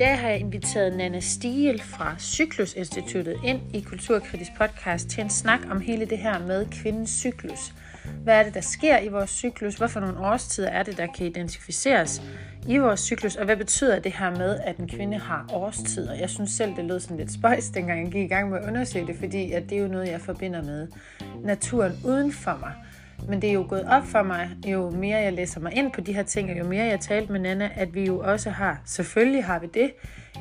dag har jeg inviteret Nana Stiel fra Cyklus Instituttet ind i Kulturkritisk podcast til en snak om hele det her med kvindens cyklus. Hvad er det, der sker i vores cyklus? Hvorfor nogle årstider er det, der kan identificeres i vores cyklus? Og hvad betyder det her med, at en kvinde har årstider? Jeg synes selv, det lød sådan lidt spøjs, dengang jeg gik i gang med at undersøge det, fordi at det er jo noget, jeg forbinder med naturen uden for mig. Men det er jo gået op for mig, jo mere jeg læser mig ind på de her ting, og jo mere jeg talte med Nana, at vi jo også har, selvfølgelig har vi det,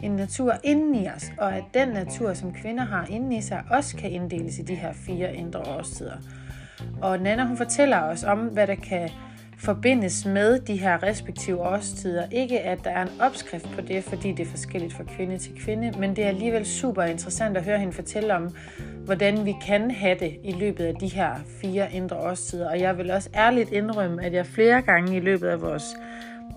en natur inden i os, og at den natur, som kvinder har inden i sig, også kan inddeles i de her fire indre årstider. Og Nana, hun fortæller os om, hvad der kan forbindes med de her respektive årstider. Ikke at der er en opskrift på det, fordi det er forskelligt fra kvinde til kvinde, men det er alligevel super interessant at høre hende fortælle om, hvordan vi kan have det i løbet af de her fire indre årstider. Og jeg vil også ærligt indrømme, at jeg flere gange i løbet af vores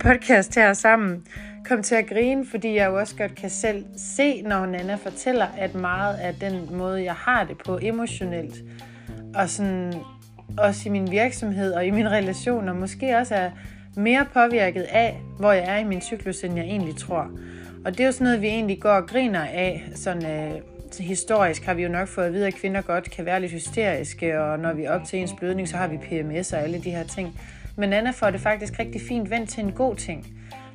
podcast her sammen kom til at grine, fordi jeg jo også godt kan selv se, når Nana fortæller, at meget af den måde, jeg har det på emotionelt, og sådan også i min virksomhed og i mine relationer, måske også er mere påvirket af, hvor jeg er i min cyklus, end jeg egentlig tror. Og det er jo sådan noget, vi egentlig går og griner af, sådan øh, historisk har vi jo nok fået at vide, at kvinder godt kan være lidt hysteriske, og når vi er op til ens blødning, så har vi PMS og alle de her ting. Men Anna får det faktisk rigtig fint vendt til en god ting.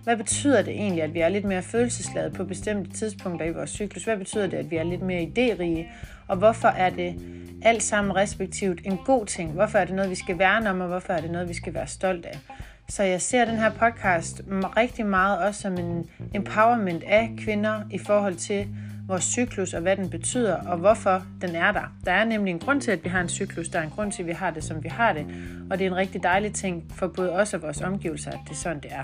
Hvad betyder det egentlig, at vi er lidt mere følelsesladet på bestemte tidspunkter i vores cyklus? Hvad betyder det, at vi er lidt mere idérige? Og hvorfor er det alt sammen respektivt en god ting? Hvorfor er det noget, vi skal værne om, og hvorfor er det noget, vi skal være stolt af? Så jeg ser den her podcast rigtig meget også som en empowerment af kvinder i forhold til, vores cyklus og hvad den betyder og hvorfor den er der. Der er nemlig en grund til, at vi har en cyklus. Der er en grund til, at vi har det, som vi har det. Og det er en rigtig dejlig ting for både os og vores omgivelser, at det er sådan, det er.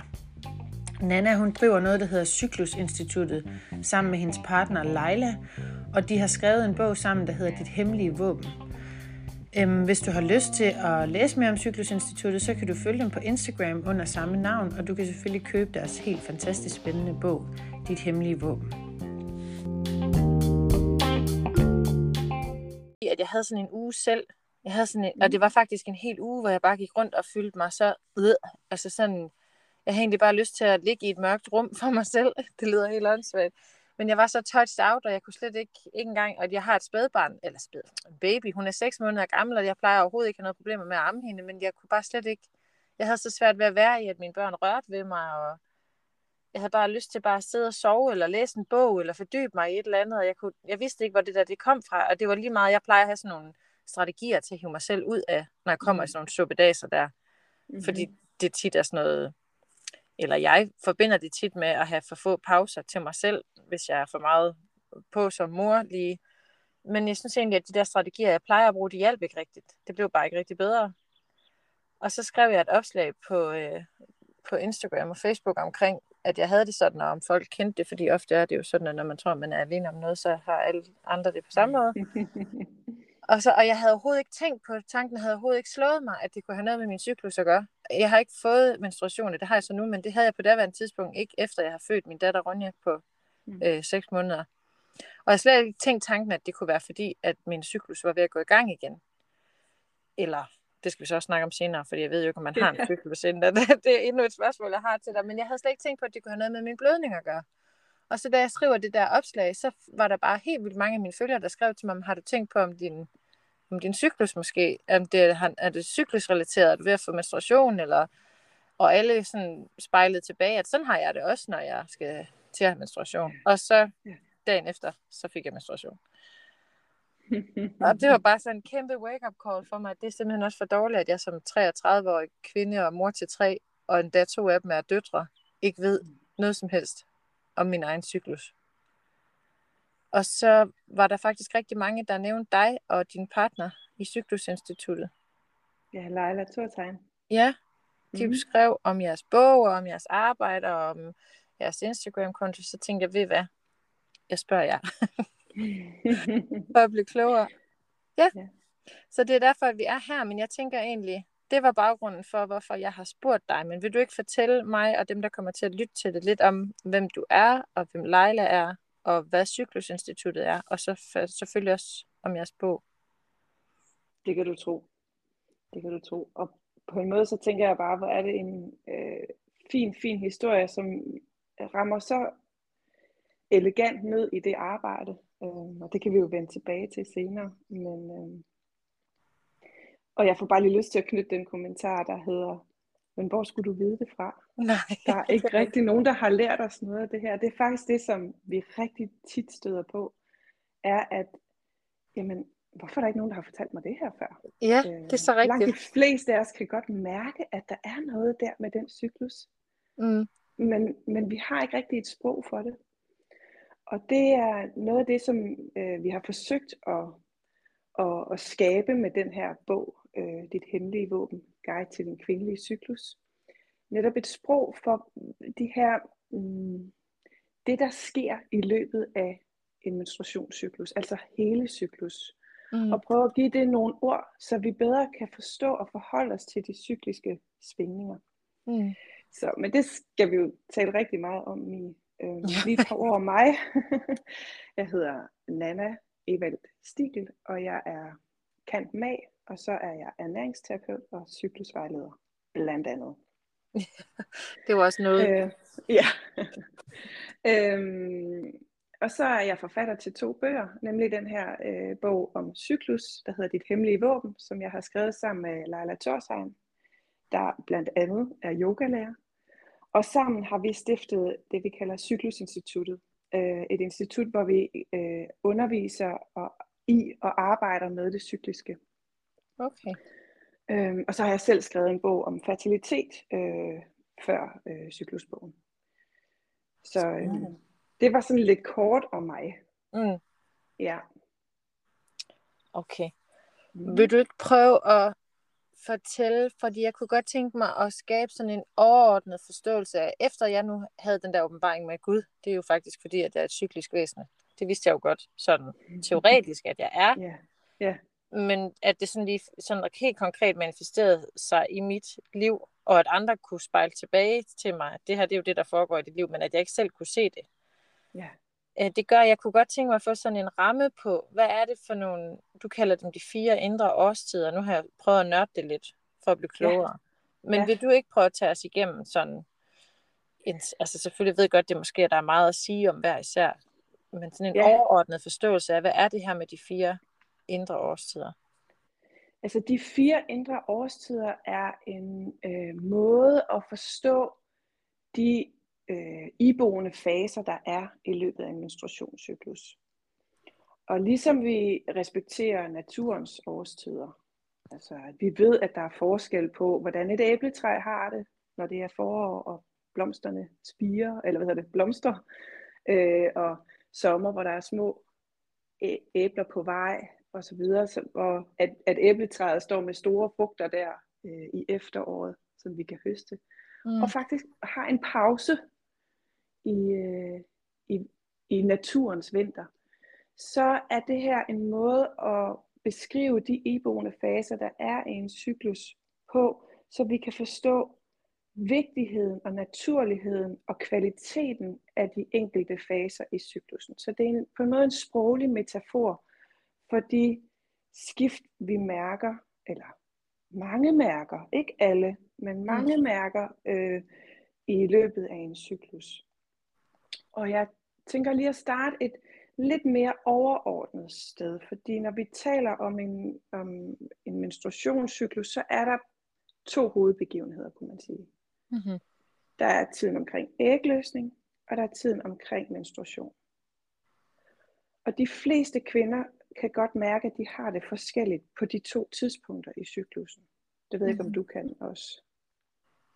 Nana, hun driver noget, der hedder Cyklusinstituttet, sammen med hendes partner Leila, og de har skrevet en bog sammen, der hedder Dit Hemmelige Våben. Øhm, hvis du har lyst til at læse mere om Cyklusinstituttet, så kan du følge dem på Instagram under samme navn, og du kan selvfølgelig købe deres helt fantastisk spændende bog, Dit Hemmelige Våben. at jeg havde sådan en uge selv. Jeg havde sådan en, og det var faktisk en hel uge, hvor jeg bare gik rundt og fyldte mig så øh, altså sådan, jeg havde egentlig bare lyst til at ligge i et mørkt rum for mig selv. Det lyder helt åndssvagt. Men jeg var så touched out, og jeg kunne slet ikke, ikke engang, og jeg har et spædbarn, eller spæd, en baby, hun er 6 måneder gammel, og jeg plejer overhovedet ikke at have noget problemer med at amme hende, men jeg kunne bare slet ikke, jeg havde så svært ved at være i, at mine børn rørte ved mig, og jeg havde bare lyst til bare at sidde og sove, eller læse en bog, eller fordybe mig i et eller andet, og jeg, kunne, jeg vidste ikke, hvor det der det kom fra, og det var lige meget, jeg plejer at have sådan nogle strategier til at hive mig selv ud af, når jeg kommer mm. i sådan nogle suppedaser der, mm-hmm. fordi det tit er sådan noget, eller jeg forbinder det tit med at have for få pauser til mig selv, hvis jeg er for meget på som mor lige. Men jeg synes egentlig, at de der strategier, jeg plejer at bruge, de hjalp ikke rigtigt. Det blev bare ikke rigtig bedre. Og så skrev jeg et opslag på, øh, på Instagram og Facebook omkring, at jeg havde det sådan, og om folk kendte det, fordi ofte er det jo sådan, at når man tror, man er alene om noget, så har alle andre det på samme måde. og, så, og jeg havde overhovedet ikke tænkt på, tanken havde overhovedet ikke slået mig, at det kunne have noget med min cyklus at gøre. Jeg har ikke fået menstruation, det har jeg så nu, men det havde jeg på daværende tidspunkt ikke, efter jeg har født min datter Ronja på mm. øh, 6 måneder. Og jeg har slet ikke tænkt tanken, at det kunne være fordi, at min cyklus var ved at gå i gang igen. Eller det skal vi så også snakke om senere, fordi jeg ved jo ikke, om man har en cyklus inden. Det er endnu et spørgsmål, jeg har til dig. Men jeg havde slet ikke tænkt på, at det kunne have noget med min blødning at gøre. Og så da jeg skriver det der opslag, så var der bare helt vildt mange af mine følgere, der skrev til mig, har du tænkt på, om din, om din cyklus måske, om det, er det cyklusrelateret, er du ved at få menstruation, eller, og alle sådan spejlede tilbage, at sådan har jeg det også, når jeg skal til at have menstruation. Og så dagen efter, så fik jeg menstruation. Og det var bare sådan en kæmpe wake-up call for mig. Det er simpelthen også for dårligt, at jeg som 33-årig kvinde og mor til tre, og endda to af dem er døtre, ikke ved noget som helst om min egen cyklus. Og så var der faktisk rigtig mange, der nævnte dig og din partner i Cyklusinstituttet. Ja, Leila Thortegn. Ja, de mm-hmm. skrev om jeres bog, og om jeres arbejde, og om jeres Instagram-konto, så tænkte jeg, ved hvad, jeg spørger jer. for at blive klogere. Ja. ja. Så det er derfor, at vi er her, men jeg tænker egentlig, det var baggrunden for, hvorfor jeg har spurgt dig. Men vil du ikke fortælle mig og dem, der kommer til at lytte til det, lidt om, hvem du er, og hvem Leila er, og hvad Cyklusinstituttet er, og så for, selvfølgelig også om jeres bog? Det kan du tro. Det kan du tro. Og på en måde, så tænker jeg bare, hvor er det en øh, fin, fin historie, som rammer så elegant ned i det arbejde, øh, og det kan vi jo vende tilbage til senere. Men, øh, og jeg får bare lige lyst til at knytte den kommentar, der hedder, men hvor skulle du vide det fra? Nej. Der er ikke rigtig nogen, der har lært os noget af det her. Det er faktisk det, som vi rigtig tit støder på, er at, jamen, hvorfor er der ikke nogen, der har fortalt mig det her før? Ja, det er så rigtigt. Langt de fleste af os kan godt mærke, at der er noget der med den cyklus. Mm. Men, men vi har ikke rigtig et sprog for det. Og det er noget af det, som øh, vi har forsøgt at, at, at skabe med den her bog, øh, Dit hemmelige våben, Guide til den kvindelige cyklus. Netop et sprog for de her, mm, det der sker i løbet af en menstruationscyklus, altså hele cyklus. Mm. Og prøve at give det nogle ord, så vi bedre kan forstå og forholde os til de cykliske svingninger. Mm. Så, men det skal vi jo tale rigtig meget om i øh, lige et par ord om mig. jeg hedder Nana Evald Stigel, og jeg er kant mag, og så er jeg ernæringsterapeut og cyklusvejleder, blandt andet. det var også noget. Øh, ja. øhm, og så er jeg forfatter til to bøger, nemlig den her øh, bog om cyklus, der hedder Dit Hemmelige Våben, som jeg har skrevet sammen med Leila Torsheim, der blandt andet er yogalærer. Og sammen har vi stiftet det, vi kalder Cyklusinstituttet. Øh, et institut, hvor vi øh, underviser og, i og arbejder med det cykliske. Okay. Øhm, og så har jeg selv skrevet en bog om fertilitet øh, før øh, cyklusbogen. Så øh, det var sådan lidt kort om mig. Mm. Ja. Okay. Mm. Vil du ikke prøve at fortælle, fordi jeg kunne godt tænke mig at skabe sådan en overordnet forståelse af, efter jeg nu havde den der åbenbaring med Gud, det er jo faktisk fordi, at jeg er et cyklisk væsen. Det vidste jeg jo godt sådan teoretisk, at jeg er. Ja. Yeah. Yeah men at det sådan lige sådan helt konkret manifesterede sig i mit liv, og at andre kunne spejle tilbage til mig. Det her det er jo det, der foregår i dit liv, men at jeg ikke selv kunne se det. Ja. Øh, det gør, at jeg kunne godt tænke mig at få sådan en ramme på, hvad er det for nogle, du kalder dem de fire indre årstider. Nu har jeg prøvet at nørde det lidt, for at blive klogere. Ja. Men ja. vil du ikke prøve at tage os igennem sådan, en, altså selvfølgelig ved jeg godt, det måske, at der er meget at sige om hver især, men sådan en ja. overordnet forståelse af, hvad er det her med de fire indre årstider? Altså de fire indre årstider er en øh, måde at forstå de øh, iboende faser, der er i løbet af en menstruationscyklus. Og ligesom vi respekterer naturens årstider, altså at vi ved, at der er forskel på, hvordan et æbletræ har det, når det er forår og blomsterne spiger, eller hvad hedder det, blomster, øh, og sommer, hvor der er små æbler på vej, og så videre, så, og at, at æbletræet står med store frugter der øh, i efteråret, som vi kan høste. Mm. Og faktisk har en pause i, øh, i, i naturens vinter. Så er det her en måde at beskrive de iboende faser, der er i en cyklus på, så vi kan forstå vigtigheden og naturligheden og kvaliteten af de enkelte faser i cyklusen. Så det er en, på en måde en sproglig metafor for de skift, vi mærker, eller mange mærker, ikke alle, men mange mm. mærker øh, i løbet af en cyklus. Og jeg tænker lige at starte et lidt mere overordnet sted, fordi når vi taler om en, om en menstruationscyklus, så er der to hovedbegivenheder, kunne man sige. Mm-hmm. Der er tiden omkring ægløsning, og der er tiden omkring menstruation. Og de fleste kvinder kan godt mærke, at de har det forskelligt på de to tidspunkter i cyklusen. Det ved jeg ikke, om mhm. du kan også.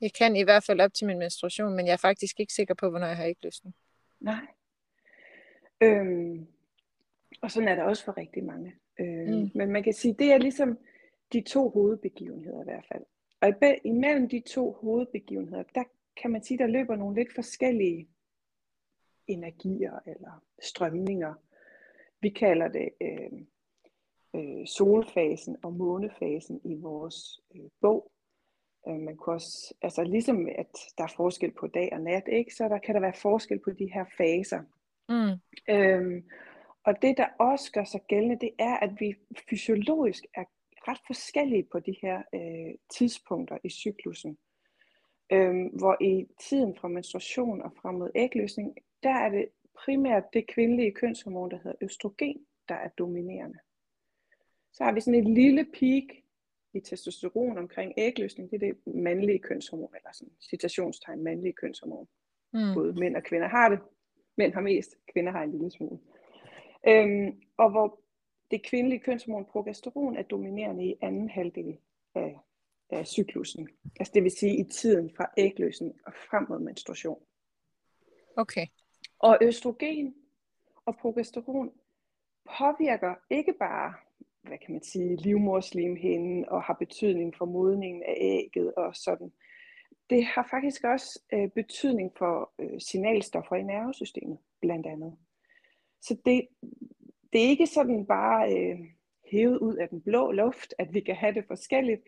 Jeg kan i hvert fald op til min menstruation, men jeg er faktisk ikke sikker på, hvornår jeg har ikke lysten. Nej. Øhm, og sådan er der også for rigtig mange. Øhm, mm. Men man kan sige, det er ligesom de to hovedbegivenheder i hvert fald. Og imellem de to hovedbegivenheder, der kan man sige, der løber nogle lidt forskellige energier eller strømninger. Vi kalder det øh, øh, solfasen og månefasen i vores øh, bog. Øh, man kan også, altså ligesom at der er forskel på dag og nat, ikke? så der kan der være forskel på de her faser. Mm. Øhm, og det der også gør sig gældende, det er, at vi fysiologisk er ret forskellige på de her øh, tidspunkter i cyklusen. Øhm, hvor i tiden fra menstruation og frem mod ægløsning, der er det primært det kvindelige kønshormon, der hedder østrogen, der er dominerende. Så har vi sådan et lille peak i testosteron omkring ægløsning. Det er det mandlige kønshormon, eller sådan citationstegn mandlige kønshormon. Mm. Både mænd og kvinder har det. Mænd har mest, kvinder har en lille smule. Øhm, og hvor det kvindelige kønshormon progesteron er dominerende i anden halvdel af, af cyklusen. Altså det vil sige i tiden fra ægløsning og frem mod menstruation. Okay. Og østrogen og progesteron påvirker ikke bare, hvad kan man sige, livmorslimhinden og har betydning for modningen af ægget og sådan. Det har faktisk også øh, betydning for øh, signalstoffer i nervesystemet, blandt andet. Så det, det er ikke sådan bare øh, hævet ud af den blå luft, at vi kan have det forskelligt.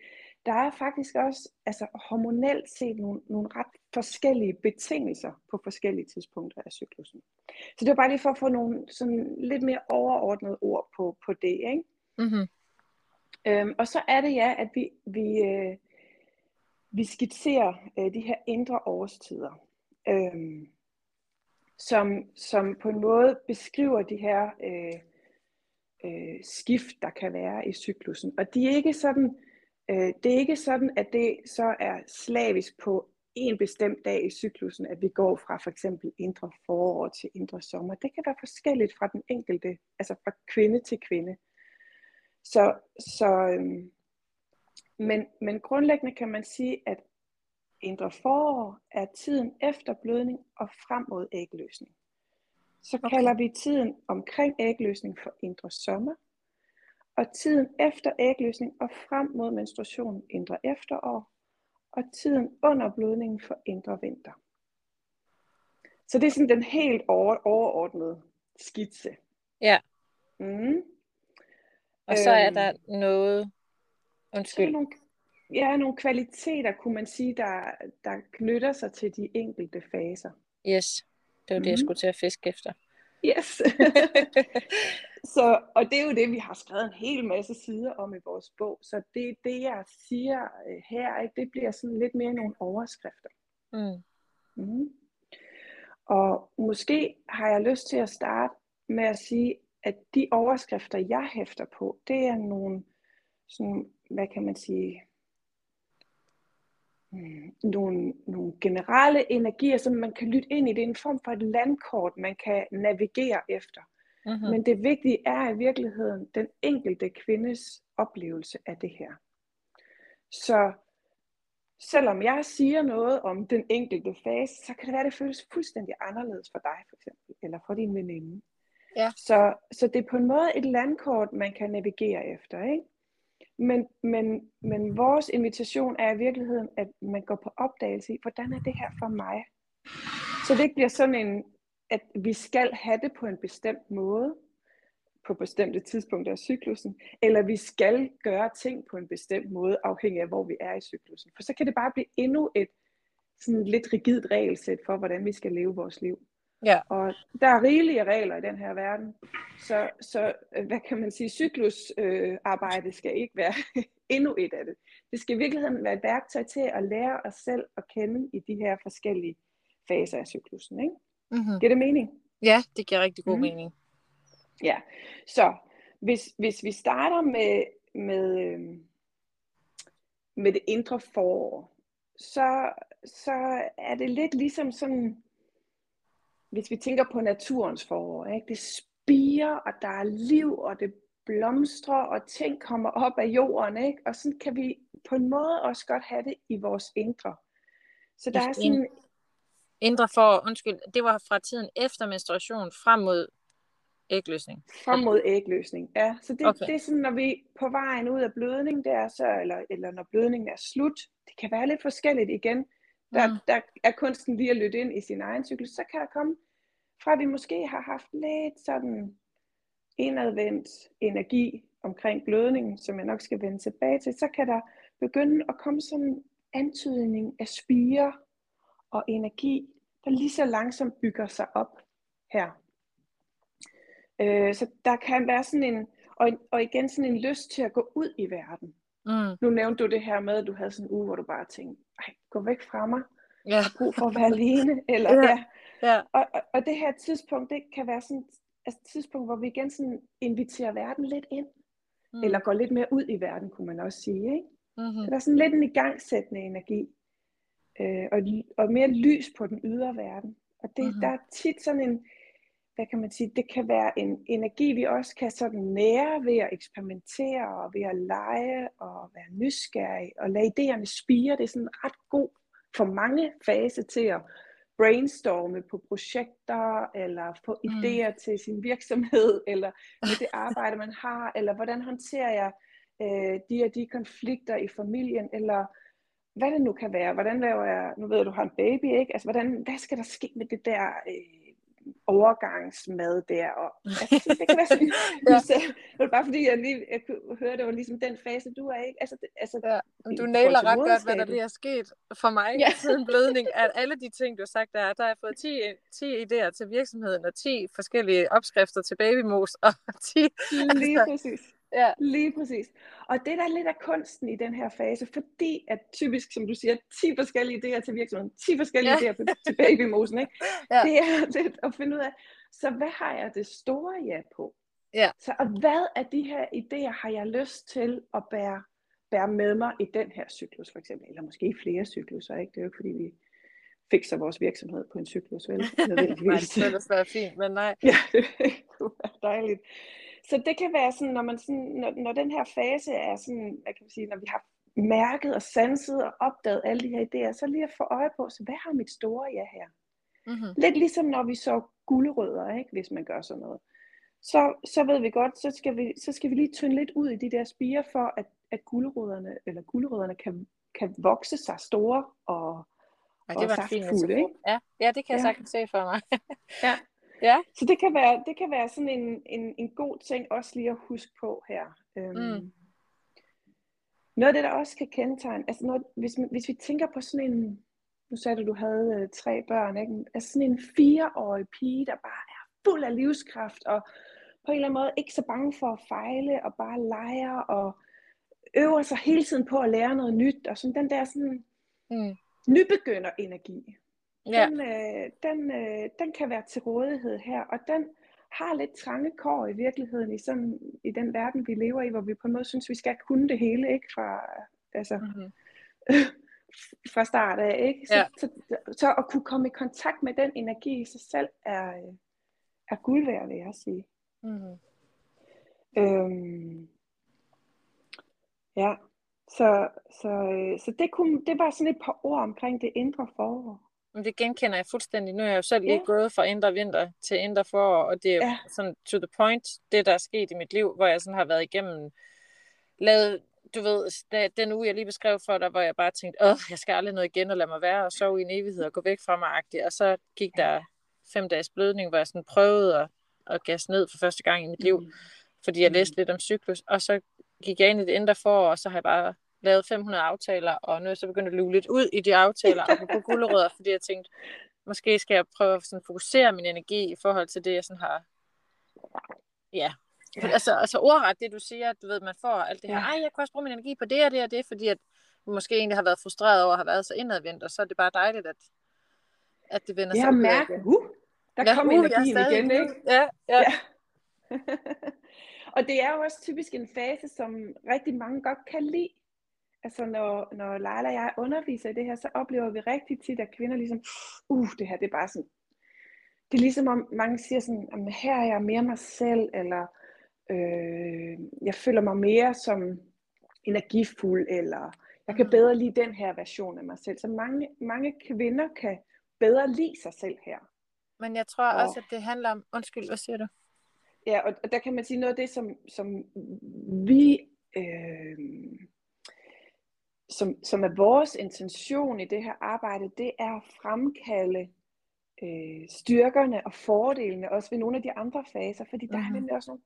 Der er faktisk også altså, hormonelt set nogle, nogle ret forskellige betingelser på forskellige tidspunkter af cyklusen. Så det var bare lige for at få nogle sådan lidt mere overordnede ord på, på det. Ikke? Mm-hmm. Øhm, og så er det ja, at vi, vi, øh, vi skitserer øh, de her indre årstider, øh, som, som på en måde beskriver de her øh, øh, skift, der kan være i cyklusen. Og de er ikke sådan, øh, det er ikke sådan, at det så er slavisk på en bestemt dag i cyklusen, at vi går fra for eksempel indre forår til indre sommer. Det kan være forskelligt fra den enkelte, altså fra kvinde til kvinde. Så, så øhm, men, men grundlæggende kan man sige, at indre forår er tiden efter blødning og frem mod ægløsning. Så okay. kalder vi tiden omkring ægløsning for indre sommer, og tiden efter ægløsning og frem mod menstruation indre efterår, og tiden under blødningen for indre vinter. Så det er sådan den helt over, overordnede skitse. Ja. Mm. Og så er der øhm, noget, undskyld. Nogle, ja, nogle kvaliteter, kunne man sige, der, der knytter sig til de enkelte faser. Yes. Det var det, mm. jeg mhm. skulle til at fiske efter. Yes. så, og det er jo det, vi har skrevet en hel masse sider om i vores bog. Så det, det jeg siger øh, her, ikke, det bliver sådan lidt mere nogle overskrifter. Mm. Mm. Og måske har jeg lyst til at starte med at sige, at de overskrifter, jeg hæfter på, det er nogle, sådan, hvad kan man sige, Mm, nogle, nogle generelle energier, som man kan lytte ind i. Det er en form for et landkort, man kan navigere efter. Uh-huh. Men det vigtige er i virkeligheden den enkelte kvindes oplevelse af det her. Så selvom jeg siger noget om den enkelte fase, så kan det være, at det føles fuldstændig anderledes for dig, for eksempel, eller for din veninde. Ja. Så, så det er på en måde et landkort, man kan navigere efter. Ikke? Men, men, men vores invitation er i virkeligheden, at man går på opdagelse i, hvordan er det her for mig? Så det ikke bliver sådan en, at vi skal have det på en bestemt måde, på bestemte tidspunkter af cyklusen, eller vi skal gøre ting på en bestemt måde, afhængig af hvor vi er i cyklusen. For så kan det bare blive endnu et sådan lidt rigidt regelsæt for, hvordan vi skal leve vores liv. Ja. Og der er rigelige regler i den her verden. Så, så øh, hvad kan man sige, cyklusarbejde øh, skal ikke være endnu et af det. Det skal i virkeligheden være et værktøj til at lære os selv at kende i de her forskellige faser af cyklusen. Ikke? Mm-hmm. Giver det mening? Ja, det giver rigtig god mm. mening. Ja, så hvis, hvis vi starter med, med, øh, med det indre forår, så, så er det lidt ligesom sådan hvis vi tænker på naturens forår, ikke? det spiger, og der er liv, og det blomstrer, og ting kommer op af jorden, ikke? og sådan kan vi på en måde også godt have det i vores indre. Så der er sådan... Indre for, undskyld, det var fra tiden efter menstruation frem mod ægløsning? Frem mod ægløsning, ja. Så det, okay. det er sådan, når vi på vejen ud af blødning, det er så, eller, eller når blødningen er slut, det kan være lidt forskelligt igen. Der, mm. der er kunsten lige at lytte ind i sin egen cyklus, så kan der komme, fra vi måske har haft lidt sådan indadvendt energi omkring blødningen, som jeg nok skal vende tilbage til, så kan der begynde at komme sådan en antydning af spire og energi, der lige så langsomt bygger sig op her. Øh, så der kan være sådan en, og, og igen sådan en lyst til at gå ud i verden. Mm. Nu nævnte du det her med, at du havde sådan en uge, hvor du bare tænkte, ej, gå væk fra mig. ja. har brug for at være alene. Eller, ja. Ja. Ja. Og, og, og det her tidspunkt, det kan være sådan altså, et tidspunkt, hvor vi igen sådan inviterer verden lidt ind. Mm. Eller går lidt mere ud i verden, kunne man også sige. Ikke? Mm-hmm. Så der er sådan lidt en igangsættende energi. Øh, og, og mere lys på den ydre verden. Og det, mm-hmm. der er tit sådan en, hvad kan man sige, det kan være en energi, vi også kan sådan nære ved at eksperimentere og ved at lege og være nysgerrig og lade idéerne spire. Det er sådan ret god for mange fase til at brainstorme på projekter, eller få mm. idéer til sin virksomhed, eller med det arbejde, man har, eller hvordan håndterer jeg øh, de og de konflikter i familien, eller hvad det nu kan være. Hvordan laver jeg, nu ved jeg, du har en baby, ikke? Altså, hvordan, hvad skal der ske med det der øh, overgangsmad der. Og, altså, det kan være sådan, ja. det var bare fordi, jeg lige jeg kunne høre, det var ligesom den fase, du er, ikke? Altså, det, altså, ja. Du nailer ret godt, hvad der lige er sket for mig ja. siden blødning. At alle de ting, du har sagt, der, der har jeg fået 10, 10 idéer til virksomheden, og 10 forskellige opskrifter til babymos, og 10... Lige altså, præcis. Ja. Lige præcis. Og det der er lidt af kunsten i den her fase, fordi at typisk, som du siger, 10 forskellige idéer til virksomheden, 10 forskellige ja. idéer til babymosen, ikke? Ja. det er lidt at finde ud af, så hvad har jeg det store ja på? Ja. Så og hvad af de her idéer har jeg lyst til at bære, bære med mig i den her cyklus for eksempel, eller måske i flere cykluser, ikke? Det er jo ikke fordi vi fikser vores virksomhed på en cyklus, vel? nej, det ville være fint, men nej. Ja, det kunne være dejligt så det kan være sådan, når, man sådan, når, når den her fase er sådan, hvad kan man sige, når vi har mærket og sanset og opdaget alle de her idéer, så lige at få øje på, så hvad har mit store ja her? Mm-hmm. Lidt ligesom når vi så gulerødder, ikke, hvis man gør sådan noget. Så, så ved vi godt, så skal vi, så skal vi lige tynde lidt ud i de der spiger, for at, at gulerødderne, eller gulerødderne kan, kan vokse sig store og, ja, det var og saftfulde. Ikke? Ja, ja, det kan jeg ja. sagtens se for mig. ja, Ja. Så det kan være, det kan være sådan en, en, en god ting også lige at huske på her. Øhm, mm. Noget af det, der også kan kendetegne, altså noget, hvis, hvis vi tænker på sådan en, nu sagde du, du havde øh, tre børn, ikke? altså sådan en fireårig pige, der bare er fuld af livskraft, og på en eller anden måde ikke så bange for at fejle, og bare leger, og øver sig hele tiden på at lære noget nyt, og sådan den der sådan mm. nybegynder energi. Ja. Den, øh, den, øh, den kan være til rådighed her, og den har lidt trange kår i virkeligheden i, sådan, i den verden, vi lever i, hvor vi på en måde synes, vi skal kunne det hele, ikke fra, altså, mm-hmm. fra start af. Ikke? Så, ja. så, så, så at kunne komme i kontakt med den energi i sig selv er, er guld værd, vil jeg sige. Mm-hmm. Øhm, ja, så, så, øh, så det, kunne, det var sådan et par ord omkring det indre forår. Men det genkender jeg fuldstændig. Nu er jeg jo selv lige ja. gået fra indre vinter til indre forår, og det er ja. sådan to the point, det der er sket i mit liv, hvor jeg sådan har været igennem, lavet, du ved, da, den uge jeg lige beskrev for dig, hvor jeg bare tænkte, åh, jeg skal aldrig noget igen og lade mig være og sove i en evighed og gå væk fra mig, -agtigt. og så gik der fem dages blødning, hvor jeg sådan prøvede at, at gas ned for første gang i mit liv, mm. fordi jeg læste mm. lidt om cyklus, og så gik jeg ind i det indre forår, og så har jeg bare lavet 500 aftaler, og nu er jeg så begyndt at luge lidt ud i de aftaler, og på gulerødder, fordi jeg tænkte, måske skal jeg prøve at sådan fokusere min energi i forhold til det, jeg sådan har, ja, ja. Altså, altså ordret det, du siger, at du ved, man får alt det her, ja. ej, jeg kan også bruge min energi på det og det og det, fordi at måske egentlig har været frustreret over at have været så indadvendt, og så er det bare dejligt, at, at det vender sig ud mærket, uh, der ja, kom uh, energien igen, ikke? Ja, ja. ja. og det er jo også typisk en fase, som rigtig mange godt kan lide altså når, når Leila og jeg underviser i det her, så oplever vi rigtig tit, at kvinder ligesom, uh, det her det er bare sådan, det er ligesom om mange siger sådan, at her er jeg mere mig selv, eller øh, jeg føler mig mere som energifuld, eller jeg kan mm. bedre lide den her version af mig selv. Så mange, mange kvinder kan bedre lide sig selv her. Men jeg tror og, også, at det handler om, undskyld, hvad siger du? Ja, og, og der kan man sige noget af det, som, som vi øh, som, som er vores intention i det her arbejde, det er at fremkalde øh, styrkerne og fordelene, også ved nogle af de andre faser, fordi der mm-hmm. er mhm. nemlig også nogle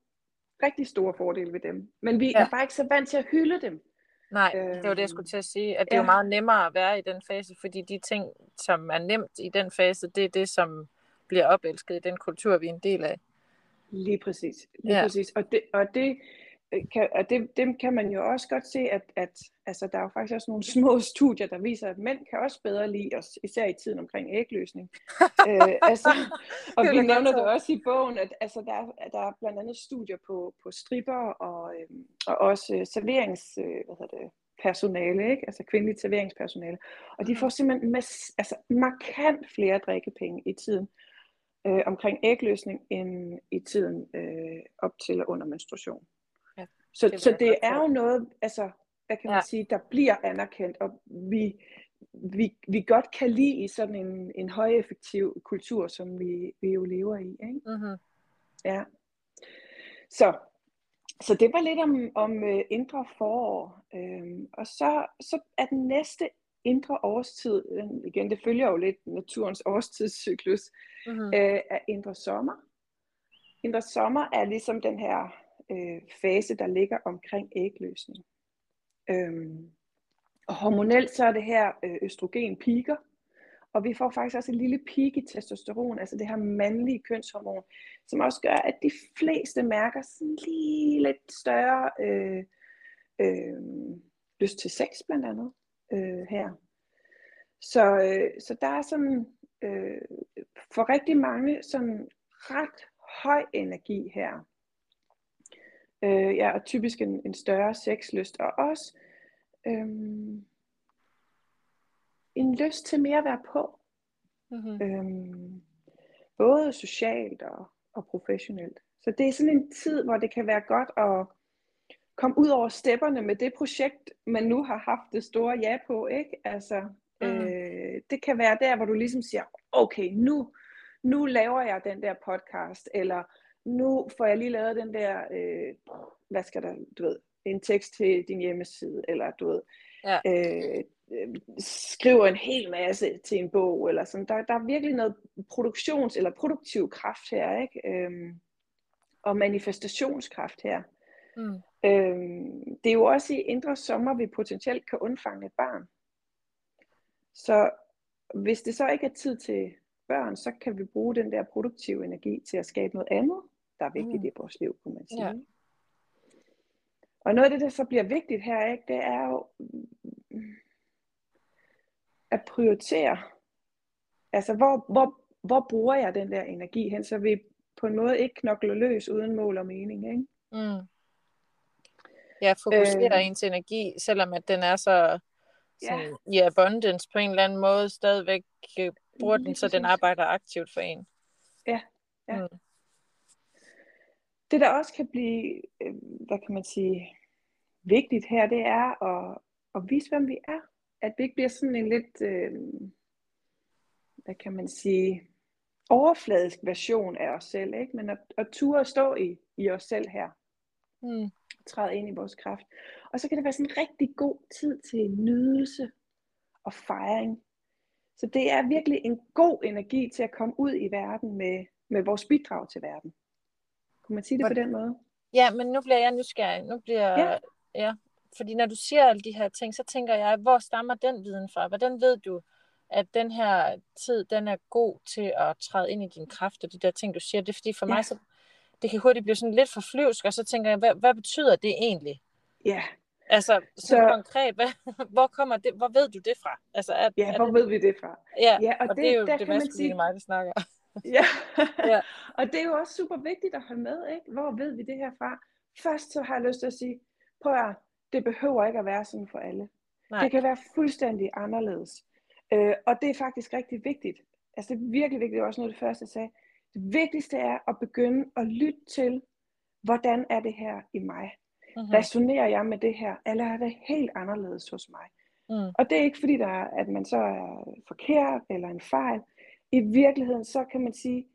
rigtig store fordele ved dem. Men vi ja. er bare ikke så vant til at hylde dem. Nej, det var det, jeg skulle til at sige, at det ja. er jo meget nemmere at være i den fase, fordi de ting, som er nemt i den fase, det er det, som bliver opelsket i den kultur, vi er en del af. Lige præcis. Lige ja. præcis. Og det, og det kan, og det, dem kan man jo også godt se, at, at altså, der er jo faktisk også nogle små studier, der viser, at mænd kan også bedre lide os, især i tiden omkring ægløsning. øh, altså, og vi nævner det også i bogen, at altså, der, er, der er blandt andet studier på, på stripper og, øh, og også øh, serverings, øh, hvad hedder det, personale, ikke? altså kvindeligt serveringspersonale. Og de mm. får simpelthen mas- altså, markant flere drikkepenge i tiden øh, omkring ægløsning end i tiden øh, op til og under menstruation. Så det, så det er jo noget, altså, hvad kan man ja. sige, der bliver anerkendt, og vi, vi, vi godt kan lide i sådan en, en højeffektiv kultur, som vi, vi jo lever i. Ikke? Mm-hmm. Ja. Så, så det var lidt om, om uh, indre forår. Øhm, og så, så er den næste indre årstid, igen det følger jo lidt naturens årstidscyklus, mm-hmm. øh, er indre sommer. Indre sommer er ligesom den her øh, fase, der ligger omkring ægløsning. Øhm, og hormonelt så er det her øh, østrogen piker, og vi får faktisk også en lille peak i testosteron, altså det her mandlige kønshormon, som også gør, at de fleste mærker sådan lige lidt større øh, øh, lyst til sex blandt andet øh, her. Så, øh, så der er sådan øh, for rigtig mange sådan ret høj energi her. Øh, ja, og typisk en, en større sexlyst, og også øh, en lyst til mere at være på. Mm-hmm. Øh, både socialt og, og professionelt. Så det er sådan en tid, hvor det kan være godt at komme ud over stepperne med det projekt, man nu har haft det store ja på, ikke? Altså, mm. øh, det kan være der, hvor du ligesom siger, okay, nu, nu laver jeg den der podcast, eller nu får jeg lige lavet den der, øh, hvad skal der, du ved, en tekst til din hjemmeside, eller du ved, ja. øh, skriver en hel masse til en bog, eller sådan. Der, der er virkelig noget produktions- eller produktiv kraft her, ikke? Øhm, og manifestationskraft her. Mm. Øhm, det er jo også i indre sommer, vi potentielt kan undfange et barn. Så hvis det så ikke er tid til børn, så kan vi bruge den der produktive energi til at skabe noget andet, der er vigtigt mm. i vores liv, kunne man sige. Ja. Og noget af det, der så bliver vigtigt her, ikke, det er jo at prioritere. Altså, hvor, hvor, hvor bruger jeg den der energi hen, så vi på en måde ikke knokler løs uden mål og mening, ikke? Mm. Ja, fokusere øh, ens energi, selvom at den er så sådan, ja. i abundance på en eller anden måde, stadigvæk øh, bruger den, så den arbejder aktivt for en. Ja, ja. Mm. Det der også kan blive, øh, hvad kan man sige, vigtigt her, det er at, at vise, hvem vi er. At vi ikke bliver sådan en lidt, øh, hvad kan man sige, overfladisk version af os selv, ikke? men at, at ture at stå i, i os selv her. Mm. Træde ind i vores kraft. Og så kan det være sådan en rigtig god tid til nydelse og fejring. Så det er virkelig en god energi til at komme ud i verden med, med vores bidrag til verden. Kunne man sige det på den måde? Ja, men nu bliver jeg nysgerrig. Nu bliver, ja. ja. Fordi når du siger alle de her ting, så tænker jeg, hvor stammer den viden fra? Hvordan ved du, at den her tid, den er god til at træde ind i din kraft, og de der ting, du siger? Det er fordi for ja. mig, så det kan hurtigt blive sådan lidt for flyvsk, og så tænker jeg, hvad, hvad betyder det egentlig? Ja. Altså, så, så konkret, hvad, hvor kommer det, hvor ved du det fra? Altså, er, ja, hvor det, ved vi det fra? Ja, ja og, og det, det er jo der det maskuline sige... mig, der snakker. Ja. ja, og det er jo også super vigtigt at holde med, ikke? Hvor ved vi det her fra? Først så har jeg lyst til at sige, prøv at det behøver ikke at være sådan for alle. Nej. Det kan være fuldstændig anderledes. Øh, og det er faktisk rigtig vigtigt. Altså det er virkelig vigtigt, det er også noget af det første, jeg sagde. Det vigtigste er at begynde at lytte til, hvordan er det her i mig? Mm-hmm. Resonerer jeg med det her, eller er det helt anderledes hos mig? Mm. Og det er ikke fordi, der er, at man så er forkert eller en fejl. I virkeligheden, så kan man sige,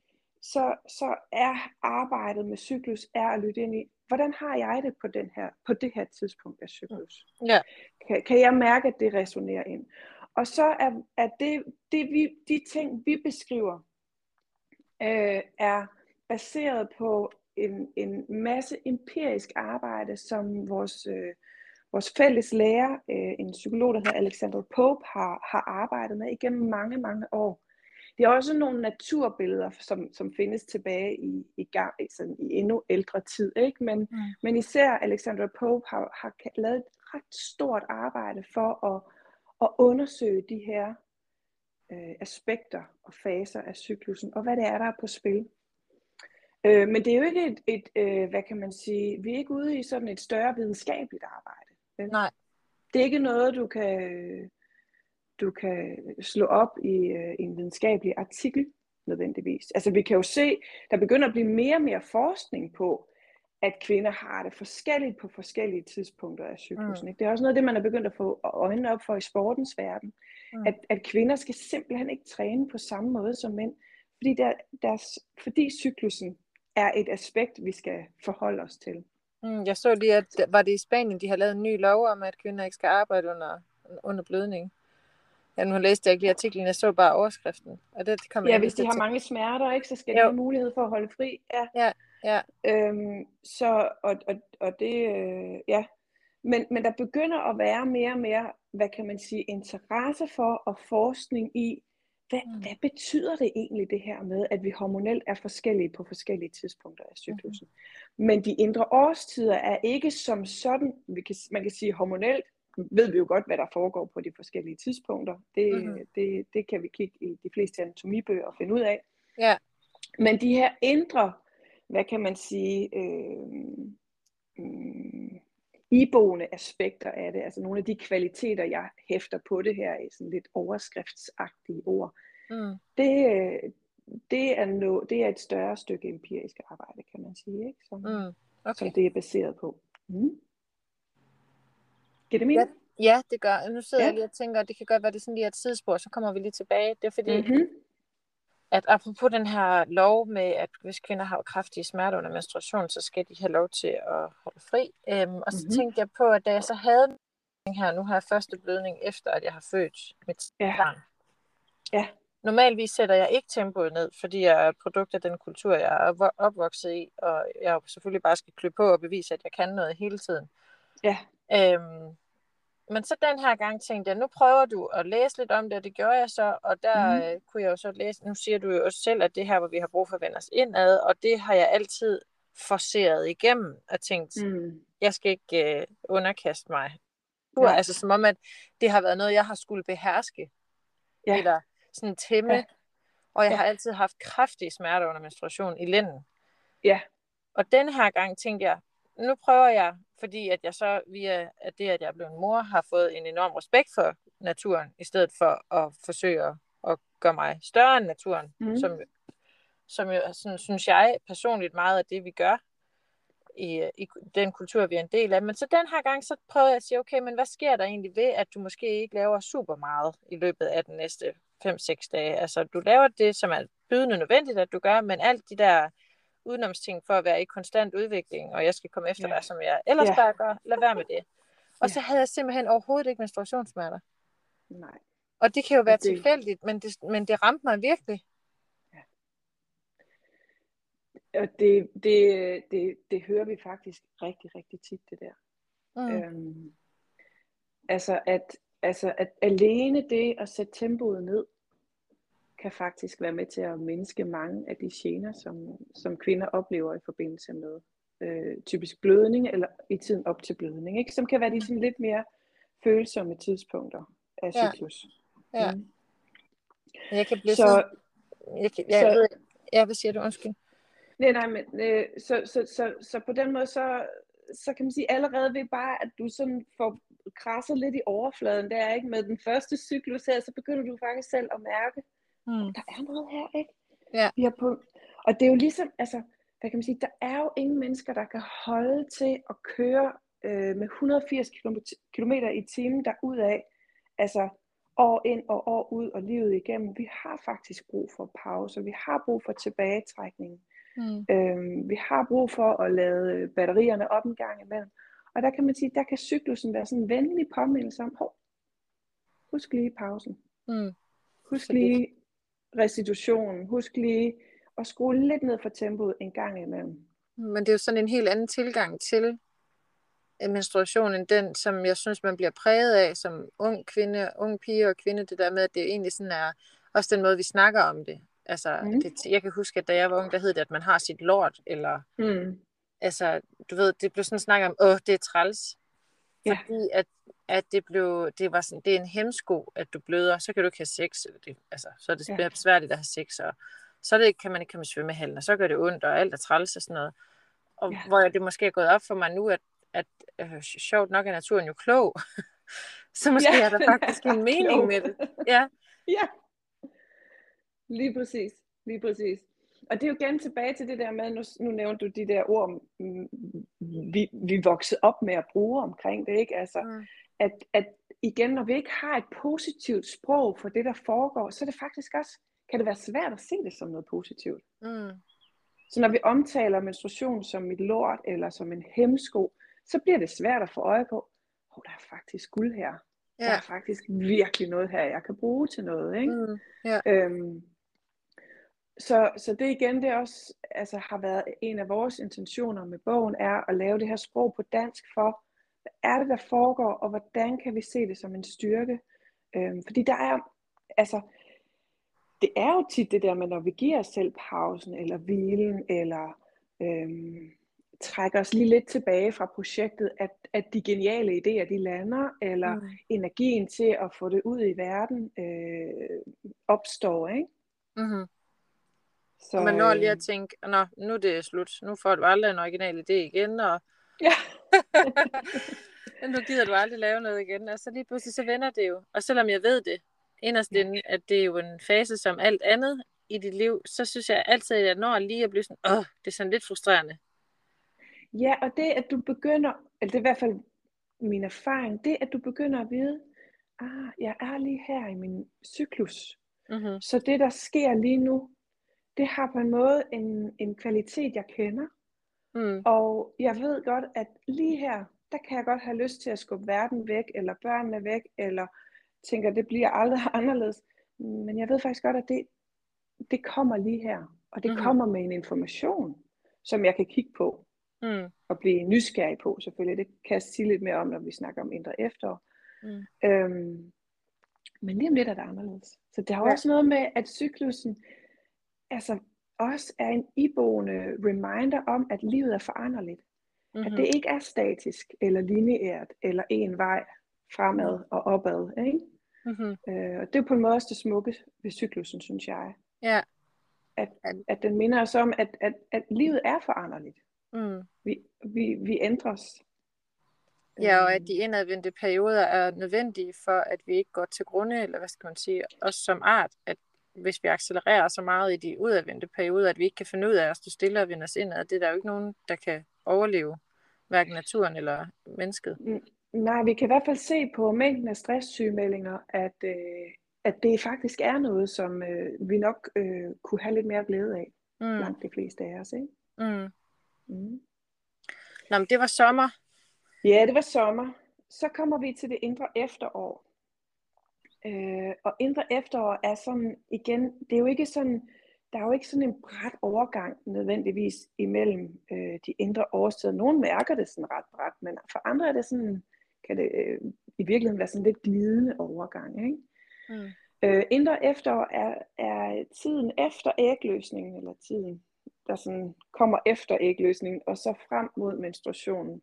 så, så er arbejdet med cyklus er at lytte ind i, hvordan har jeg det på, den her, på det her tidspunkt af cyklus? Ja. Kan, kan jeg mærke, at det resonerer ind? Og så er, er det, det vi, de ting, vi beskriver, øh, er baseret på en, en masse empirisk arbejde, som vores, øh, vores fælles lærer, øh, en psykolog, der hedder Alexander Pope, har, har arbejdet med igennem mange, mange år. Det er også nogle naturbilleder, som, som findes tilbage i, i, gang, sådan i endnu ældre tid. Ikke? Men, mm. men især Alexandra Pope har, har lavet et ret stort arbejde for at, at undersøge de her øh, aspekter og faser af cyklusen, og hvad det er, der er på spil. Øh, men det er jo ikke et, et øh, hvad kan man sige, vi er ikke ude i sådan et større videnskabeligt arbejde. Vel? Nej. Det er ikke noget, du kan, du kan slå op i, øh, en videnskabelig artikel nødvendigvis. Altså vi kan jo se, der begynder at blive mere og mere forskning på, at kvinder har det forskelligt på forskellige tidspunkter af cyklusen. Mm. Det er også noget af det, man er begyndt at få øjnene op for i sportens verden. Mm. At, at kvinder skal simpelthen ikke træne på samme måde som mænd, fordi, der, deres, fordi cyklusen er et aspekt, vi skal forholde os til. Mm, jeg så lige, at var det i Spanien, de har lavet en ny lov om, at kvinder ikke skal arbejde under, under blødning. Ja, nu læste jeg ikke lige artiklen, jeg så bare overskriften. Og det kom ja, hvis de har til. mange smerter, ikke, så skal jo. de have mulighed for at holde fri. Ja, ja. ja. Øhm, så, og, og, og det, øh, ja. Men, men der begynder at være mere og mere, hvad kan man sige, interesse for og forskning i, hvad, mm. hvad betyder det egentlig det her med, at vi hormonelt er forskellige på forskellige tidspunkter af cyklusen? Mm. Men de indre årstider er ikke som sådan, vi kan, man kan sige hormonelt, ved vi jo godt, hvad der foregår på de forskellige tidspunkter. Det, mm-hmm. det, det kan vi kigge i de fleste anatomibøger og finde ud af. Ja. Men de her indre, hvad kan man sige, øh, øh, iboende aspekter af det, altså nogle af de kvaliteter, jeg hæfter på det her i sådan lidt overskriftsagtige ord, mm. det, det, er no, det er et større stykke empirisk arbejde, kan man sige, ikke? Som, mm. okay. som det er baseret på. Mm. Giver det mening? Ja, ja, det gør. Nu sidder ja. jeg lige og tænker, at det kan godt være, det er sådan lige et sidespor, så kommer vi lige tilbage. Det er fordi, mm-hmm. at apropos den her lov med, at hvis kvinder har kraftige smerter under menstruation, så skal de have lov til at holde fri. Øhm, og så mm-hmm. tænkte jeg på, at da jeg så havde her, nu har jeg første blødning efter, at jeg har født mit ja. barn. Ja. Normalvis sætter jeg ikke tempoet ned, fordi jeg er et produkt af den kultur, jeg er opvokset i, og jeg selvfølgelig bare skal klø på og bevise, at jeg kan noget hele tiden. Ja. Øhm, men så den her gang tænkte jeg, nu prøver du at læse lidt om det, og det gjorde jeg så, og der mm. øh, kunne jeg jo så læse, nu siger du jo også selv, at det her, hvor vi har brug for at vende os indad, og det har jeg altid forceret igennem, og tænkt, mm. jeg skal ikke øh, underkaste mig. Ja. Altså som om, at det har været noget, jeg har skulle beherske, ja. eller sådan tæmme, ja. og jeg ja. har altid haft kraftige smerter under menstruation i lænden. Ja. Og den her gang tænkte jeg, nu prøver jeg, fordi at jeg så via at det, at jeg er blevet mor, har fået en enorm respekt for naturen, i stedet for at forsøge at, at gøre mig større end naturen, mm. som, som jo, sådan, synes jeg personligt meget af det, vi gør i, i den kultur, vi er en del af. Men så den her gang, så prøvede jeg at sige, okay, men hvad sker der egentlig ved, at du måske ikke laver super meget i løbet af den næste 5-6 dage? Altså, du laver det, som er bydende nødvendigt, at du gør, men alt de der udenomsting for at være i konstant udvikling, og jeg skal komme efter ja. dig, som jeg ellers ja. bare gør. Lad være med det. Og ja. så havde jeg simpelthen overhovedet ikke menstruationssmerter. Nej. Og det kan jo være det... tilfældigt, men det, men det ramte mig virkelig. Ja. Og det, det, det, det hører vi faktisk rigtig, rigtig tit, det der. Mm. Øhm, altså, at, altså, at alene det at sætte tempoet ned, kan faktisk være med til at mindske mange af de gener, som, som kvinder oplever i forbindelse med øh, typisk blødning, eller i tiden op til blødning, ikke? som kan være de sådan lidt mere følsomme tidspunkter af cyklus. Ja. ja. Mm. Jeg kan blive så, så jeg, kan, jeg, så, ved, ja, hvad siger du? Undskyld. Nej, nej, men øh, så, så, så, så på den måde, så, så kan man sige allerede ved bare, at du sådan får krasset lidt i overfladen, der ikke med den første cyklus her, så begynder du faktisk selv at mærke, Mm. Der er noget her, ikke? Ja. Vi har på, og det er jo ligesom, altså, hvad kan man sige, der er jo ingen mennesker, der kan holde til at køre øh, med 180 km i timen derudad, altså år ind og år ud og livet igennem. Vi har faktisk brug for pauser, vi har brug for tilbagetrækning. Mm. Øhm, vi har brug for at lade batterierne op en gang imellem. Og der kan man sige, der kan cyklusen være sådan en venlig påmindelse om, hov, husk lige pausen. Mm. Husk lige restitution. Husk lige at skrue lidt ned for tempoet en gang imellem. Men det er jo sådan en helt anden tilgang til menstruation end den, som jeg synes, man bliver præget af som ung kvinde, ung pige og kvinde, det der med, at det egentlig sådan er også den måde, vi snakker om det. Altså, mm. det, jeg kan huske, at da jeg var ung, der hed det, at man har sit lort, eller mm. altså, du ved, det blev sådan snakket om, åh, det er træls. Ja. Fordi at, at det blev, det var sådan, det er en hemsko, at du bløder, så kan du ikke have sex, det, altså, så er det ja. besværligt at have sex, og så det, kan man ikke komme i svømmehallen, og så gør det ondt, og alt er træls og sådan noget. Og ja. hvor det måske er gået op for mig nu, at, at øh, sjovt nok er naturen jo klog, så måske ja, er der faktisk en mening klog. med det. Ja. ja, lige præcis, lige præcis. Og det er jo igen tilbage til det der med, nu, nu nævnte du de der ord, mm, vi, vi voksede op med at bruge omkring det, ikke? Altså, mm. at, at igen, når vi ikke har et positivt sprog for det, der foregår, så er det faktisk også, kan det være svært at se det som noget positivt. Mm. Så når vi omtaler menstruation som et lort, eller som en hemsko, så bliver det svært at få øje på, oh, der er faktisk guld her. Ja. Der er faktisk virkelig noget her, jeg kan bruge til noget. Ikke? Mm. Ja. Øhm, så, så det igen, det også altså, har været en af vores intentioner med bogen, er at lave det her sprog på dansk for, hvad er det, der foregår, og hvordan kan vi se det som en styrke? Øhm, fordi der er, altså, det er jo tit det der med, når vi giver os selv pausen, eller hvilen, eller øhm, trækker os lige lidt tilbage fra projektet, at, at de geniale idéer, de lander, eller mm. energien til at få det ud i verden øh, opstår, ikke? Mm-hmm. Så, og man når lige at øh, tænke, Nå, nu er det slut, nu får du aldrig en original idé igen, og ja. nu gider du aldrig lave noget igen, og så lige pludselig så vender det jo. Og selvom jeg ved det, inderst inde, at det er jo en fase som alt andet i dit liv, så synes jeg altid, at jeg når lige at blive sådan, åh, det er sådan lidt frustrerende. Ja, og det at du begynder, eller det er i hvert fald min erfaring, det at du begynder at vide, ah, jeg er lige her i min cyklus. Mm-hmm. Så det der sker lige nu, det har på en måde en, en kvalitet, jeg kender. Mm. Og jeg ved godt, at lige her, der kan jeg godt have lyst til at skubbe verden væk, eller børnene væk, eller tænker, det bliver aldrig anderledes. Men jeg ved faktisk godt, at det, det kommer lige her. Og det mm. kommer med en information, som jeg kan kigge på. Mm. Og blive nysgerrig på, selvfølgelig. Det kan jeg sige lidt mere om, når vi snakker om indre efterår. Mm. Øhm, men lige om lidt er det anderledes. Så det har ja. også noget med, at cyklusen altså, også er en iboende reminder om, at livet er foranderligt. Mm-hmm. At det ikke er statisk, eller lineært, eller en vej fremad og opad. Ikke? Mm-hmm. Øh, og det er på en måde også det smukke ved cyklusen, synes jeg. Ja. At, at den minder os om, at, at, at livet er foranderligt. Mm. Vi, vi, vi ændres. Ja, og at de indadvendte perioder er nødvendige for, at vi ikke går til grunde, eller hvad skal man sige, også som art, at hvis vi accelererer så meget i de udadvendte perioder, at vi ikke kan finde ud af at stå stille og vende os indad, det er der jo ikke nogen, der kan overleve, hverken naturen eller mennesket. Nej, vi kan i hvert fald se på mængden af stresssygemeldinger, at, øh, at det faktisk er noget, som øh, vi nok øh, kunne have lidt mere glæde af, mm. langt de fleste af os. Ikke? Mm. Mm. Nå, men det var sommer. Ja, det var sommer. Så kommer vi til det indre efterår. Øh, og indre efterår er sådan, igen, det er jo ikke sådan, der er jo ikke sådan en bræt overgang nødvendigvis imellem øh, de indre årstider. Nogle mærker det sådan ret bræt, men for andre er det sådan, kan det øh, i virkeligheden være sådan lidt glidende overgang. Ikke? Mm. Øh, indre efterår er, er tiden efter ægløsningen, eller tiden der sådan kommer efter ægløsningen, og så frem mod menstruationen.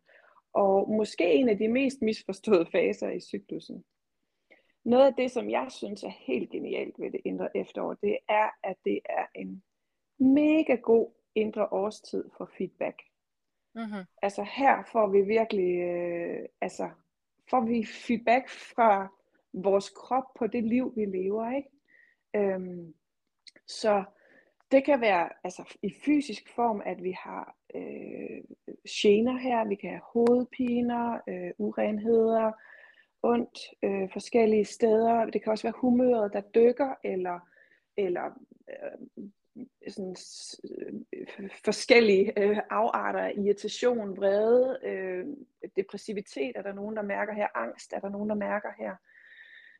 Og måske en af de mest misforståede faser i cyklusen. Noget af det, som jeg synes er helt genialt ved det indre efterår, det er, at det er en mega god indre årstid for feedback. Mm-hmm. Altså her får vi virkelig, øh, altså får vi feedback fra vores krop på det liv, vi lever, ikke? Øhm, så det kan være altså, i fysisk form, at vi har øh, gener her, vi kan have hovedpiner, øh, urenheder, ondt øh, forskellige steder. Det kan også være humøret, der dykker, eller, eller øh, sådan, øh, forskellige øh, afarter af irritation, vrede, øh, depressivitet er der nogen, der mærker her, angst er der nogen, der mærker her.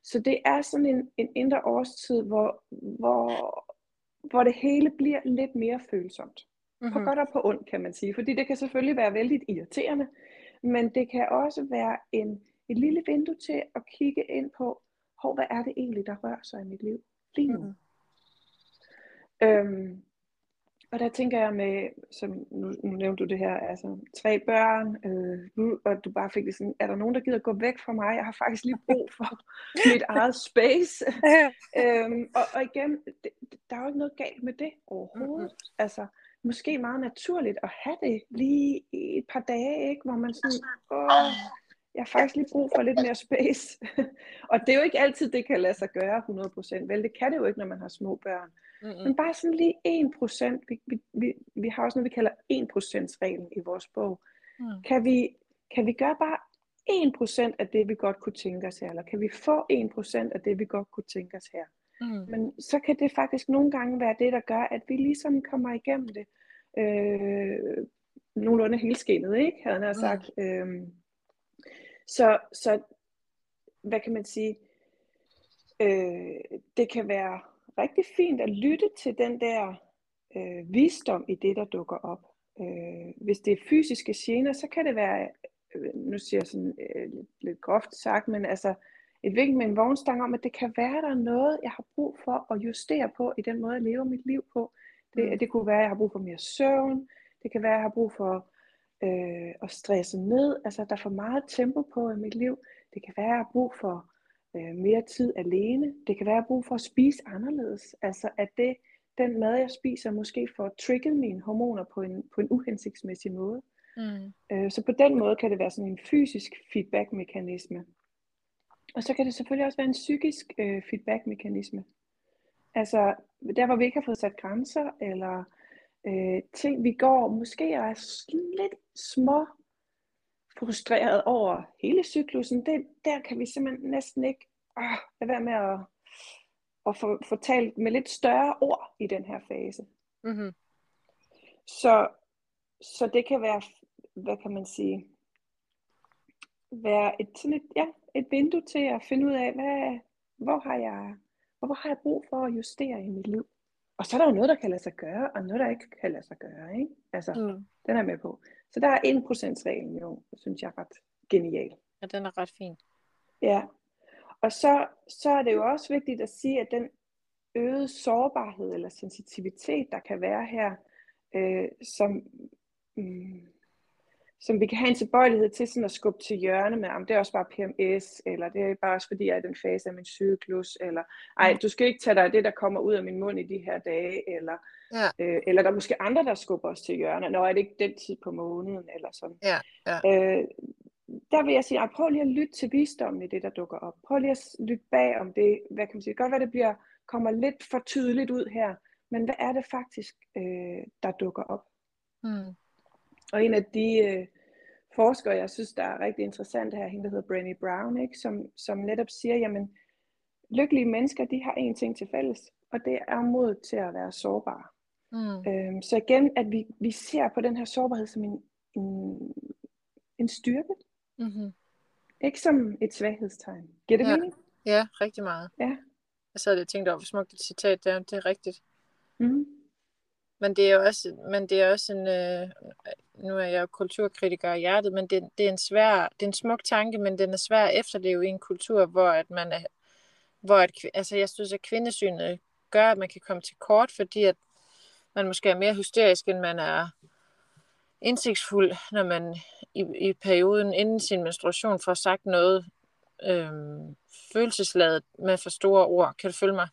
Så det er sådan en, en indre årstid, hvor, hvor, hvor det hele bliver lidt mere følsomt. Mm-hmm. På godt og på ondt, kan man sige. Fordi det kan selvfølgelig være vældig irriterende, men det kan også være en et lille vindue til at kigge ind på, hov, hvad er det egentlig, der rører sig i mit liv? lige nu. Mm. Øhm, og der tænker jeg med, som nu, nu nævnte du det her, altså tre børn, øh, og du bare fik det sådan, er der nogen, der gider gå væk fra mig? Jeg har faktisk lige brug for mit eget space. øhm, og, og igen, det, der er jo ikke noget galt med det overhovedet. Mm-hmm. Altså, måske meget naturligt at have det lige i et par dage, ikke? hvor man sådan, åh, jeg har faktisk lige brug for lidt mere space. og det er jo ikke altid, det kan lade sig gøre 100%. Vel, det kan det jo ikke, når man har små børn. Mm-hmm. Men bare sådan lige 1%, vi, vi, vi, vi har også noget, vi kalder 1%-reglen i vores bog. Mm. Kan, vi, kan vi gøre bare 1% af det, vi godt kunne tænke os her? Eller kan vi få 1% af det, vi godt kunne tænke os her? Mm. Men så kan det faktisk nogle gange være det, der gør, at vi ligesom kommer igennem det. Øh, nogenlunde helskinnet, ikke? Havde han sagt. Mm. Øhm, så, så, hvad kan man sige? Øh, det kan være rigtig fint at lytte til den der øh, visdom i det, der dukker op. Øh, hvis det er fysiske gener, så kan det være, øh, nu siger jeg sådan øh, lidt, lidt groft sagt, men altså et vink med en vognstang om, at det kan være, der er noget, jeg har brug for at justere på i den måde, jeg lever mit liv på. Det, mm. det kunne være, at jeg har brug for mere søvn. Det kan være, at jeg har brug for øh, at stresse ned. Altså, der er for meget tempo på i mit liv. Det kan være, at jeg har brug for øh, mere tid alene. Det kan være, at jeg har brug for at spise anderledes. Altså, at det, den mad, jeg spiser, måske får trigget mine hormoner på en, på en uhensigtsmæssig måde. Mm. Øh, så på den måde kan det være sådan en fysisk feedback-mekanisme. Og så kan det selvfølgelig også være en psykisk øh, feedback-mekanisme. Altså, der hvor vi ikke har fået sat grænser, eller øh, ting, vi går måske er lidt små frustreret over hele cyklusen, det, der kan vi simpelthen næsten ikke øh, lade være med at, at få, få talt med lidt større ord i den her fase. Mm-hmm. Så, så det kan være, hvad kan man sige, være et, sådan et, ja, et vindue til at finde ud af, hvad, hvor, har jeg, hvor har jeg brug for at justere i mit liv. Og så er der jo noget, der kan lade sig gøre, og noget, der ikke kan lade sig gøre. Ikke? Altså, mm. den er med på. Så der er 1%-reglen jo, synes jeg er ret genial. Ja, den er ret fin. Ja. Og så, så er det jo også vigtigt at sige, at den øgede sårbarhed eller sensitivitet, der kan være her, øh, som, mm, som vi kan have en tilbøjelighed til sådan at skubbe til hjørne med, om det er også bare PMS, eller det er bare også fordi, jeg er i den fase af min cyklus, eller ej, du skal ikke tage dig af det, der kommer ud af min mund i de her dage, eller, ja. øh, eller der er måske andre, der skubber os til hjørne, når er det ikke den tid på måneden, eller sådan. Ja, ja. Øh, der vil jeg sige, ej, prøv lige at lytte til visdommen i det, der dukker op. Prøv lige at lytte bag om det, hvad kan man sige, godt være, det bliver, kommer lidt for tydeligt ud her, men hvad er det faktisk, øh, der dukker op? Hmm. Og en af de øh, forskere, jeg synes, der er rigtig interessant her, hende der hedder Brené Brown, ikke? Som, som netop siger, jamen, lykkelige mennesker, de har én ting til fælles, og det er mod til at være sårbare. Mm. Øhm, så igen, at vi, vi ser på den her sårbarhed som en, en, en styrke. Mm-hmm. Ikke som et svaghedstegn. Giver det ja. mening? Ja, rigtig meget. Ja. Jeg sad og tænkte over, hvor smukt et citat der, det er rigtigt. Mm-hmm. Men det er jo også, men det er også en, øh, nu er jeg jo kulturkritiker i hjertet, men det, det, er en svær, det er en smuk tanke, men den er svær at efterleve i en kultur, hvor at man er, hvor at, altså jeg synes, at kvindesynet gør, at man kan komme til kort, fordi at man måske er mere hysterisk, end man er indsigtsfuld, når man i, i perioden inden sin menstruation får sagt noget øhm, følelsesladet med for store ord. Kan du følge mig?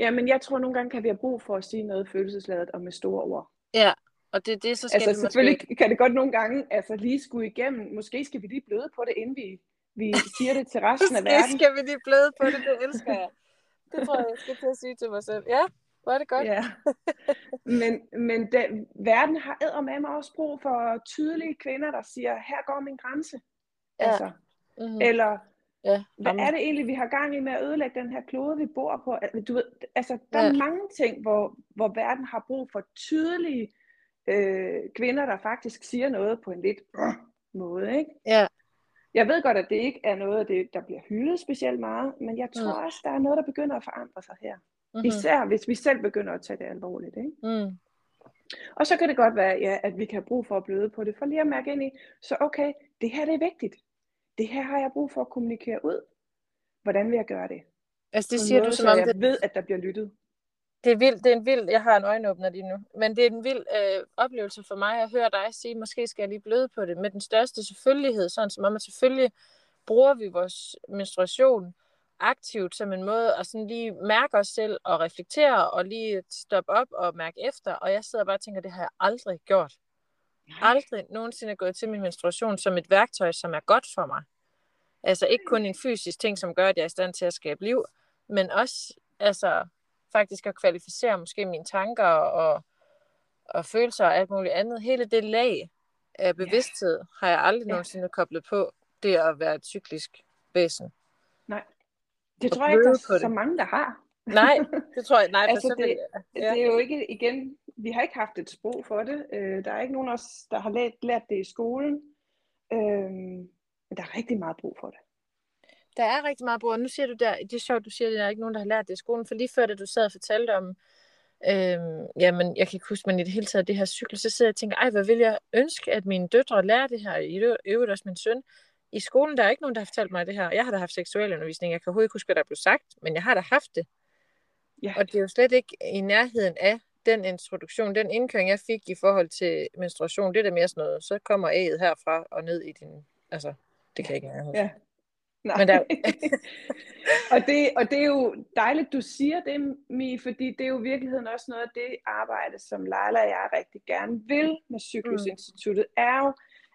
Ja, men jeg tror nogle gange kan vi have brug for at sige noget følelsesladet og med store ord. Ja, og det, det så skal altså, det selvfølgelig måske... kan det godt nogle gange altså, lige skulle igennem. Måske skal vi lige bløde på det, inden vi, vi siger det til resten af verden. skal vi lige bløde på det, det elsker jeg. Det tror jeg, jeg skal til at sige til mig selv. Ja, hvor er det godt. Ja. Men, men den, verden har med også brug for tydelige kvinder, der siger, her går min grænse. Ja. Altså, mm-hmm. Eller Ja, Hvad er det egentlig, vi har gang i med at ødelægge den her klode, vi bor på? Du ved, altså, der ja. er mange ting, hvor, hvor verden har brug for tydelige øh, kvinder, der faktisk siger noget på en lidt øh, måde. Ikke? Ja. Jeg ved godt, at det ikke er noget det, der bliver hyldet specielt meget, men jeg tror mm. også, der er noget, der begynder at forandre sig her. Mm-hmm. Især hvis vi selv begynder at tage det alvorligt. Ikke? Mm. Og så kan det godt være, ja, at vi kan have brug for at bløde på det, for lige at mærke ind i, så okay, det her det er vigtigt det her har jeg brug for at kommunikere ud. Hvordan vil jeg gøre det? Altså det siger noget, du som om, jeg det, ved, at der bliver lyttet. det er vildt, det er en vild, jeg har en øjenåbner lige nu, men det er en vild øh, oplevelse for mig at høre dig sige, måske skal jeg lige bløde på det, med den største selvfølgelighed, sådan som om, at selvfølgelig bruger vi vores menstruation aktivt som en måde at sådan lige mærke os selv og reflektere og lige stoppe op og mærke efter. Og jeg sidder bare og tænker, det har jeg aldrig gjort. Aldrig nogensinde gået til min menstruation som et værktøj, som er godt for mig. Altså ikke kun en fysisk ting, som gør, at jeg er i stand til at skabe liv, men også altså, faktisk at kvalificere måske mine tanker og, og følelser og alt muligt andet. Hele det lag af bevidsthed har jeg aldrig Ja. nogensinde koblet på, det at være et cyklisk væsen. Nej. Det Og tror jeg ikke, der er det. så mange, der har. Nej, det tror jeg, nej, for Altså, så det- jeg. Ja. Det er jo ikke, igen, vi har ikke haft et sprog for det. Øh, der er ikke nogen af os, der har lært, lært det i skolen. Øhm, men der er rigtig meget brug for det. Der er rigtig meget brug, og nu siger du der, det er sjovt, du siger, at der er ikke nogen, der har lært det i skolen, for lige før, da du sad og fortalte om, øhm, jamen, jeg kan ikke huske, men i det hele taget, det her cykel, så sidder jeg og tænker, ej, hvad vil jeg ønske, at mine døtre lærer det her, i øvrigt også min søn. I skolen, der er ikke nogen, der har fortalt mig det her. Jeg har da haft seksualundervisning, jeg kan overhovedet ikke huske, hvad der blev sagt, men jeg har da haft det. Ja. Og det er jo slet ikke i nærheden af den introduktion, den indkøring, jeg fik i forhold til menstruation, det er da mere sådan noget, så kommer æget herfra og ned i din, altså, det kan jeg ikke engang. Ja. Nej. Men der- og, det, og det er jo dejligt, du siger det, Mi, fordi det er jo i virkeligheden også noget af det arbejde, som Leila og jeg rigtig gerne vil med Cyklusinstituttet, er jo,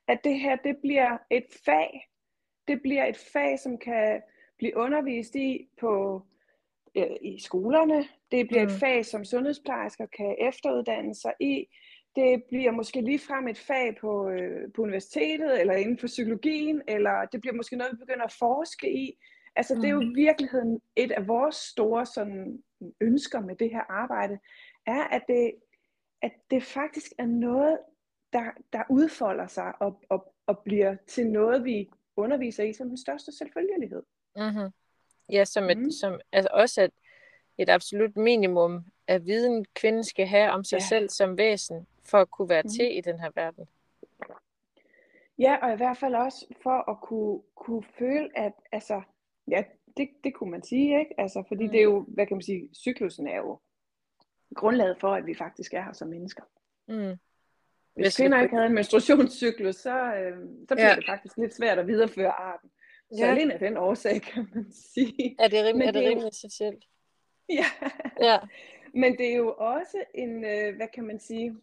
at det her, det bliver et fag. Det bliver et fag, som kan blive undervist i på øh, i skolerne. Det bliver mm. Mm. et fag, som sundhedsplejersker kan efteruddanne sig i. Det bliver måske ligefrem et fag på, øh, på universitetet, eller inden for psykologien, eller det bliver måske noget, vi begynder at forske i. Altså, det er jo i virkeligheden et af vores store sådan, ønsker med det her arbejde, er, at det, at det faktisk er noget, der, der udfolder sig og, og, og bliver til noget, vi underviser i som den største selvfølgelighed. Mm-hmm. Ja, som, et, Mm. som altså også et, et absolut minimum af viden, kvinden skal have om sig Ja. selv som væsen, for at kunne være Mm. til i den her verden. Ja, og i hvert fald også for at kunne, kunne føle, at altså, ja, det, det kunne man sige, ikke? Altså, fordi Mm. det er jo, hvad kan man sige, cyklusen er jo grundlaget for, at vi faktisk er her som mennesker. Mm. Hvis, Hvis vi kvinder ikke havde en menstruationscyklus, så, øh, så bliver Ja. det faktisk lidt svært at videreføre arten. Så Ja. alene af den årsag, kan man sige. Er det, rim, er det det jo- rimelig essentielt? Ja. Ja. Men det er jo også en, øh, hvad kan man sige,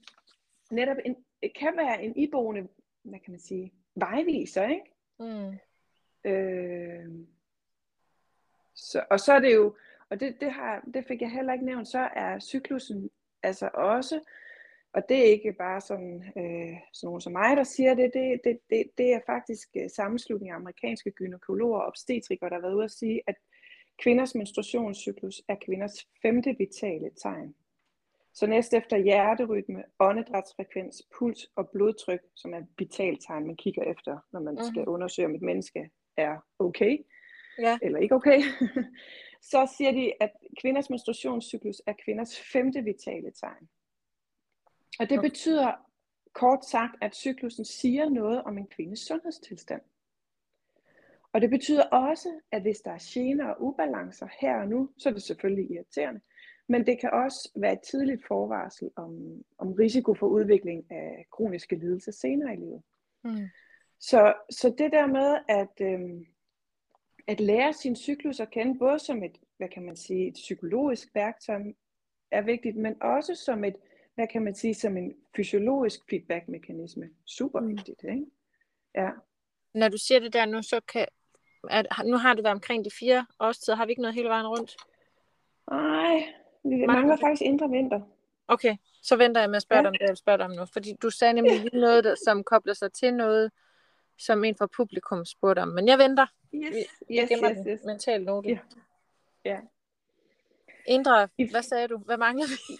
netop en, kan være en iboende, hvad kan man sige, vejviser, ikke? Mm. Øh, så, og så er det jo, og det, det, har, det fik jeg heller ikke nævnt, så er cyklusen altså også, og det er ikke bare sådan, øh, sådan nogen som mig, der siger det, det, det, det, det er faktisk øh, sammenslutning af amerikanske gynækologer og obstetrikere, der har været ude at sige, at kvinders menstruationscyklus er kvinders femte vitale tegn. Så næst efter hjerterytme, åndedrætsfrekvens, puls og blodtryk, som er vitaltegn, man kigger efter, når man Mhm. skal undersøge, om et menneske er okay Ja. eller ikke okay, så siger de, at kvinders menstruationscyklus er kvinders femte vitale tegn. Og det betyder kort sagt, at cyklusen siger noget om en kvindes sundhedstilstand. Og det betyder også, at hvis der er gener og ubalancer her og nu, så er det selvfølgelig irriterende. Men det kan også være et tidligt forvarsel om, om risiko for udvikling af kroniske lidelser senere i livet. Mm. Så, så det der med at, øhm, at lære sin cyklus at kende, både som et, hvad kan man sige, et psykologisk værktøj, er vigtigt, men også som et, hvad kan man sige, som en fysiologisk feedback-mekanisme. Super Mm. vigtigt, ikke? Ja. Når du siger det der nu, så kan... At, nu har du været omkring de fire årstider. Har vi ikke noget hele vejen rundt? Ej, vi Mangler faktisk indre vinter. Okay, så venter jeg med at spørge Ja. dig om det, jeg vil spørge dig om nu. Fordi du sagde nemlig lige noget, der, som kobler sig til noget, som en fra publikum spurgte om. Men jeg venter. Yes, Jeg yes, gemmer yes, yes. mental note. Ja. Ja. Indre, hvad sagde du? Hvad mangler vi?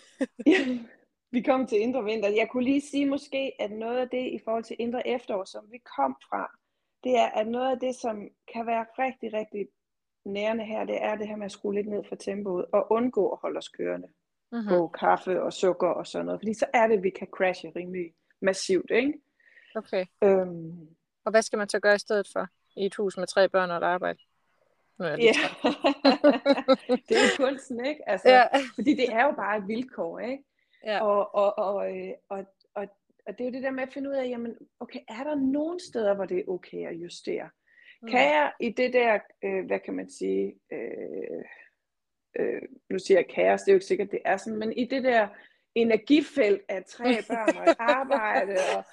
Vi kom til indre vinter. Jeg kunne lige sige måske, at noget af det i forhold til indre efterår, som vi kom fra, det er, at noget af det, som kan være rigtig, rigtig nærende her, det er det her med at skrue lidt ned for tempoet og undgå at holde os kørende Mm-hmm. på kaffe og sukker og sådan noget. Fordi så er det, at vi kan crashe rimelig massivt, ikke? Okay. Øhm, Og hvad skal man så gøre i stedet for? I et hus med tre børn og et arbejde? Nu er ja. træt. det er kunsten, ikke? Altså, Ja. Fordi det er jo bare et vilkår, ikke? Ja. Og, og, og, øh, og, og, og det er jo det der med at finde ud af, jamen, okay, er der nogen steder, hvor det er okay at justere? Mm. Kan jeg i det der, øh, hvad kan man sige, øh, øh, nu siger jeg kaos, det er jo ikke sikkert, det er sådan, men i det der energifelt af tre børn og et arbejde og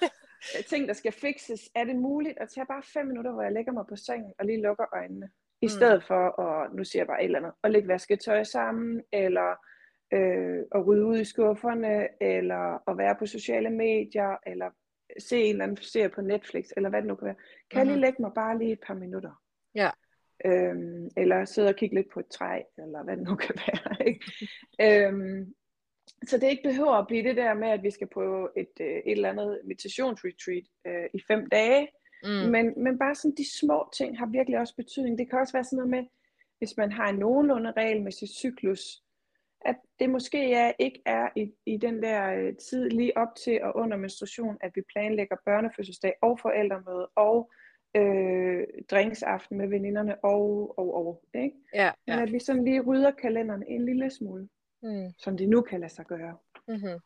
øh, ting, der skal fikses, er det muligt at tage bare fem minutter, hvor jeg lægger mig på sengen og lige lukker øjnene, i Mm. stedet for at, nu siger jeg bare et eller andet, at lægge vasketøj sammen, eller øh, at rydde ud i skufferne, eller at være på sociale medier, eller se en eller anden serie på Netflix, eller hvad det nu kan være. Kan jeg lige Mhm. lægge mig bare lige et par minutter? Ja. Øhm, eller sidde og kigge lidt på et træ, eller hvad det nu kan være. Ikke? øhm, så det ikke behøver at blive det der med, at vi skal på et, øh, et eller andet meditationsretreat øh, i fem dage, Mm. men, men bare sådan de små ting har virkelig også betydning. Det kan også være sådan noget med, hvis man har en nogenlunde regelmæssig cyklus, at det måske er, ikke er i, i den der øh, tid lige op til og under menstruation, at vi planlægger børnefødselsdag og forældremøde og øh, drinksaften med veninderne og, og, og. Ikke? Ja, Men ja. at vi sådan lige rydder kalenderen en lille smule, Mm. som det nu kan lade sig gøre. Mm-hmm.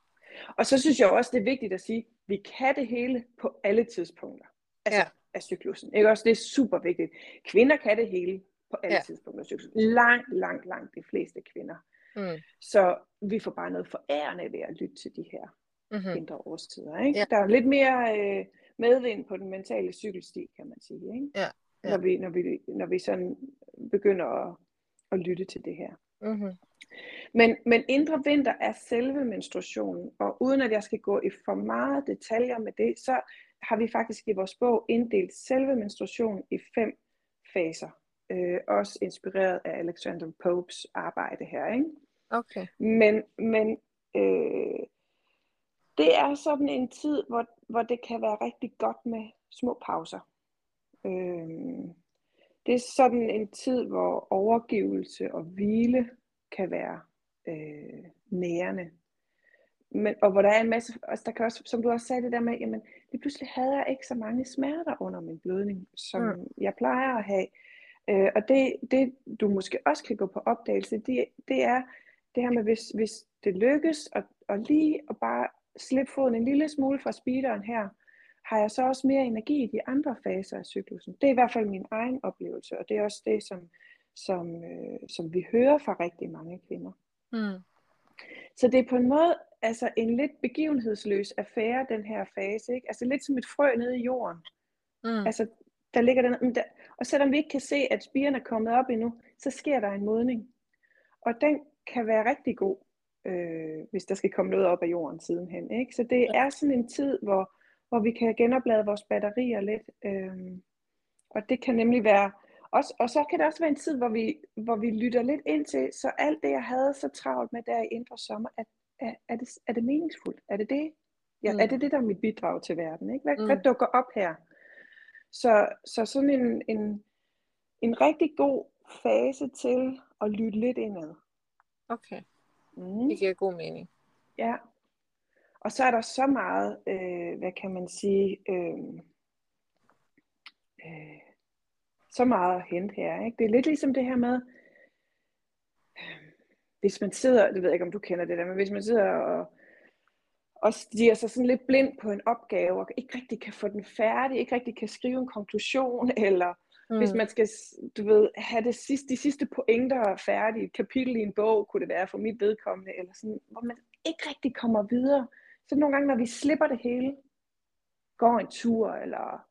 Og så synes jeg også, det er vigtigt at sige, at vi kan det hele på alle tidspunkter altså, Ja. af cyklusen. Ikke også? Det er super vigtigt. Kvinder kan det hele på alle ja. tidspunkter af cyklusen. Langt, langt, langt de fleste kvinder. Mm. Så vi får bare noget forærende ved at lytte til de her Mm-hmm. indre årstider. Ikke? Ja. Der er lidt mere øh, medvind på den mentale cykelsti, kan man sige. Ikke? Ja, ja. Når, vi, når, vi, når vi sådan begynder at, at lytte til det her. Mm-hmm. Men, men indre vinter er selve menstruationen, og uden at jeg skal gå i for meget detaljer med det, så har vi faktisk i vores bog inddelt selve menstruationen i fem faser. Øh, også inspireret af Alexander Popes arbejde her. Ikke? Okay. Men, men øh, det er sådan en tid, hvor, hvor det kan være rigtig godt med små pauser. Øh, det er sådan en tid, hvor overgivelse og hvile kan være øh, nærende. Men, og hvor der er en masse, altså der kan også, som du også sagde det der med, jamen, lige pludselig havde jeg ikke så mange smerter under min blødning, som Mm. jeg plejer at have. Øh, og det, det, du måske også kan gå på opdagelse, det, det er det her med, hvis, hvis det lykkes, at, at lige at bare slippe foden en lille smule fra speederen her, har jeg så også mere energi i de andre faser af cyklusen. Det er i hvert fald min egen oplevelse, og det er også det, som, som, øh, som vi hører fra rigtig mange kvinder. Mm. Så det er på en måde altså en lidt begivenhedsløs affære, den her fase. Ikke? Altså lidt som et frø nede i jorden. Mm. Altså, der ligger den, der, og selvom vi ikke kan se, at spiren er kommet op endnu, så sker der en modning. Og den kan være rigtig god, øh, hvis der skal komme noget op af jorden sidenhen. Ikke? Så det er sådan en tid, hvor, hvor vi kan genoplade vores batterier lidt. Øh, og det kan nemlig være, også, og så kan det også være en tid, hvor vi, hvor vi lytter lidt ind til, så alt det, jeg havde så travlt med der i indre sommer, er, er, er, det, er det meningsfuldt? Er det det? Ja, Mm. er det det, der er mit bidrag til verden? Ikke? Hvad, mm. hvad dukker op her? Så, så sådan en, en, en rigtig god fase til at lytte lidt indad. Okay, Mm. det giver god mening. Ja. Og så er der så meget, øh, hvad kan man sige, øh, øh, så meget at hente her. Ikke? Det er lidt ligesom det her med, øh, hvis man sidder, det ved jeg ikke om du kender det der, men hvis man sidder og, og stiger sig sådan lidt blind på en opgave, og ikke rigtig kan få den færdig, ikke rigtig kan skrive en konklusion, eller Mm. hvis man skal, du ved, have det sidste, de sidste pointer færdige, et kapitel i en bog, kunne det være for mit vedkommende, eller sådan, hvor man ikke rigtig kommer videre. Så nogle gange, når vi slipper det hele, går en tur, eller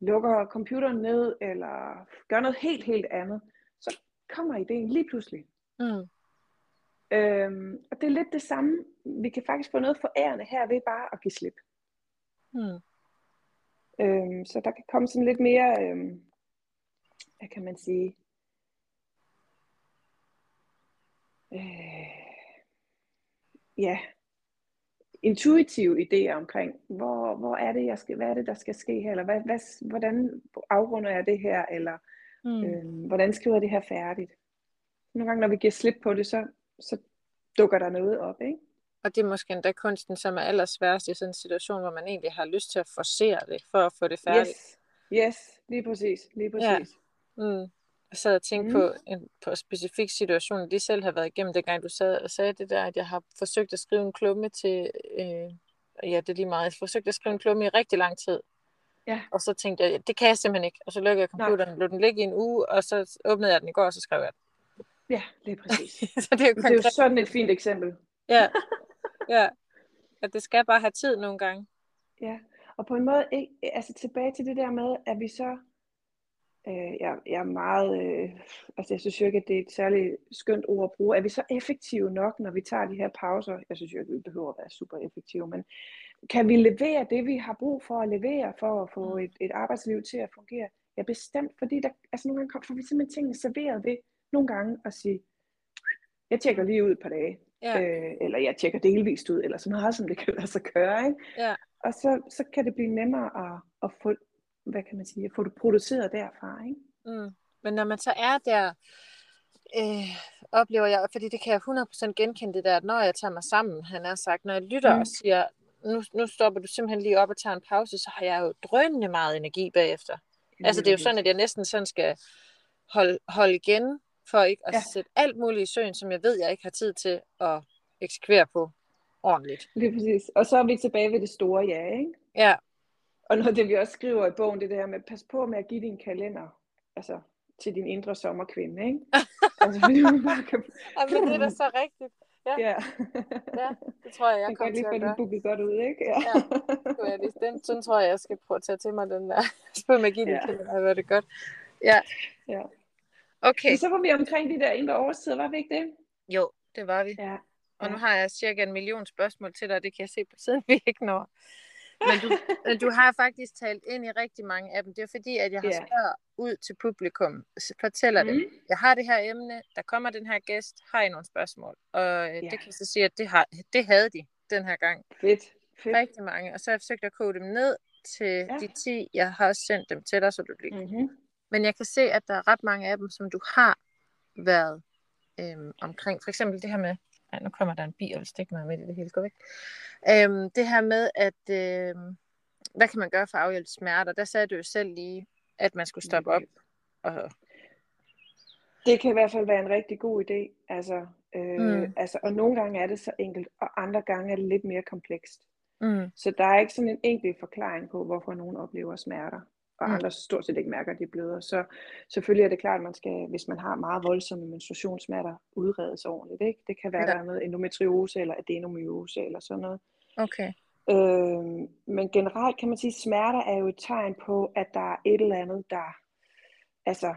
lukker computeren ned, eller gør noget helt, helt andet, så kommer ideen lige pludselig. Mm. Øhm, og det er lidt det samme. Vi kan faktisk få noget forærende her ved bare at give slip. Mm. Øhm, så der kan komme sådan lidt mere, øhm, hvad kan man sige, øh, ja, intuitive idéer omkring, hvor, hvor er det, jeg skal, hvad er det, der skal ske her, eller hvad, hvad, hvordan afrunder jeg det her, eller Mm. øhm, hvordan skriver jeg det her færdigt. Nogle gange, når vi giver slip på det, så, så dukker der noget op, ikke? Og det er måske endda kunsten, som er allersværest i sådan en situation, hvor man egentlig har lyst til at forcere det, for at få det færdigt. Yes, yes, lige præcis, lige præcis. Ja. Mm. og sad og tænkte mm. på en på specifik situation, de selv har været igennem, dengang du sad og sagde det der, at jeg har forsøgt at skrive en klumme til, øh, ja, det er lige meget, jeg har forsøgt at skrive en klumme i rigtig lang tid. Ja. Og så tænkte jeg, det kan jeg simpelthen ikke. Og så lukkede jeg computeren, lod den ligge i en uge, og så åbnede jeg den i går, og så skrev jeg den. Ja, det er præcis. så det er jo, det er jo sådan et fint eksempel. ja, ja. At det skal bare have tid nogle gange. Ja, og på en måde, ikke, altså tilbage til det der med, at vi så Øh, jeg, jeg er meget, øh, altså jeg synes jo ikke, at det er et særligt skønt ord at bruge. Er vi så effektive nok, når vi tager de her pauser? Jeg synes jo ikke, vi behøver at være super effektive, men kan vi levere det, vi har brug for at levere, for at få mm. et, et arbejdsliv til at fungere? Ja, bestemt, fordi der, altså nogle gange får vi simpelthen tingene serveret ved nogle gange at sige, jeg tjekker lige ud et par dage, ja. øh, eller jeg tjekker delvist ud, eller så meget, som det kan lade sig gøre. Ikke? Ja. Og så, så kan det blive nemmere at, at få hvad kan man sige, at få det produceret derfra. Ikke? Mm. Men når man så er der, øh, oplever jeg, fordi det kan jeg 100% genkende det der, at når jeg tager mig sammen, han har sagt, når jeg lytter mm. og siger, nu, nu stopper du simpelthen lige op og tager en pause, så har jeg jo drønende meget energi bagefter. Ja, altså det er jo sådan, at jeg næsten sådan skal holde, holde igen, for ikke at ja. sætte alt muligt i søen, som jeg ved, jeg ikke har tid til at eksekvere på ordentligt. Lige præcis. Og så er vi tilbage ved det store ja, ikke? Ja, og noget af det, vi også skriver i bogen, det der med, pas på med at give din kalender, altså til din indre sommerkvinde, ikke? altså, fordi man bare kan... ja, men det er da så rigtigt. Ja. ja. ja, det tror jeg, jeg kommer til at gøre. Det kan godt ud, ikke? Ja. ja den, sådan tror jeg, jeg skal prøve at tage til mig den der. Spørg at give ja. kalender, hvor det godt. Ja. ja. Okay. Men så var vi omkring de der indre årstider, var vi ikke det? Jo, det var vi. Ja. Og nu har jeg cirka en million spørgsmål til dig, det kan jeg se på siden, vi ikke når. Men du, du har faktisk talt ind i rigtig mange af dem. Det er fordi, at jeg har yeah. spørget ud til publikum, fortæller mm. dem, jeg har det her emne, der kommer den her gæst, har I nogle spørgsmål? Og yeah. det kan så sige, at det, har, det havde de den her gang. Fedt. Fedt. Rigtig mange. Og så har jeg forsøgt at kode dem ned til ja. de 10. Jeg har også sendt dem til dig, så du lige mm-hmm. Men jeg kan se, at der er ret mange af dem, som du har været øhm, omkring. For eksempel det her med, ej, nu kommer der en bil og vil stikke mig med i det hele. Gå væk. Øhm, det her med, at øhm, hvad kan man gøre for at afhjælpe smerter? Der sagde du jo selv lige, at man skulle stoppe op. Og... Det kan i hvert fald være en rigtig god idé. Altså, øh, mm. altså, og nogle gange er det så enkelt, og andre gange er det lidt mere komplekst. Mm. Så der er ikke sådan en enkel forklaring på, hvorfor nogen oplever smerter og mm. andre stort set ikke mærker, at de bløder. Så selvfølgelig er det klart, at man skal, hvis man har meget voldsomme menstruationssmerter, udredes ordentligt. Ikke? Det kan være, ja. der er noget endometriose eller adenomyose eller sådan noget. Okay. Øh, men generelt kan man sige, at smerter er jo et tegn på, at der er et eller andet, der... Altså,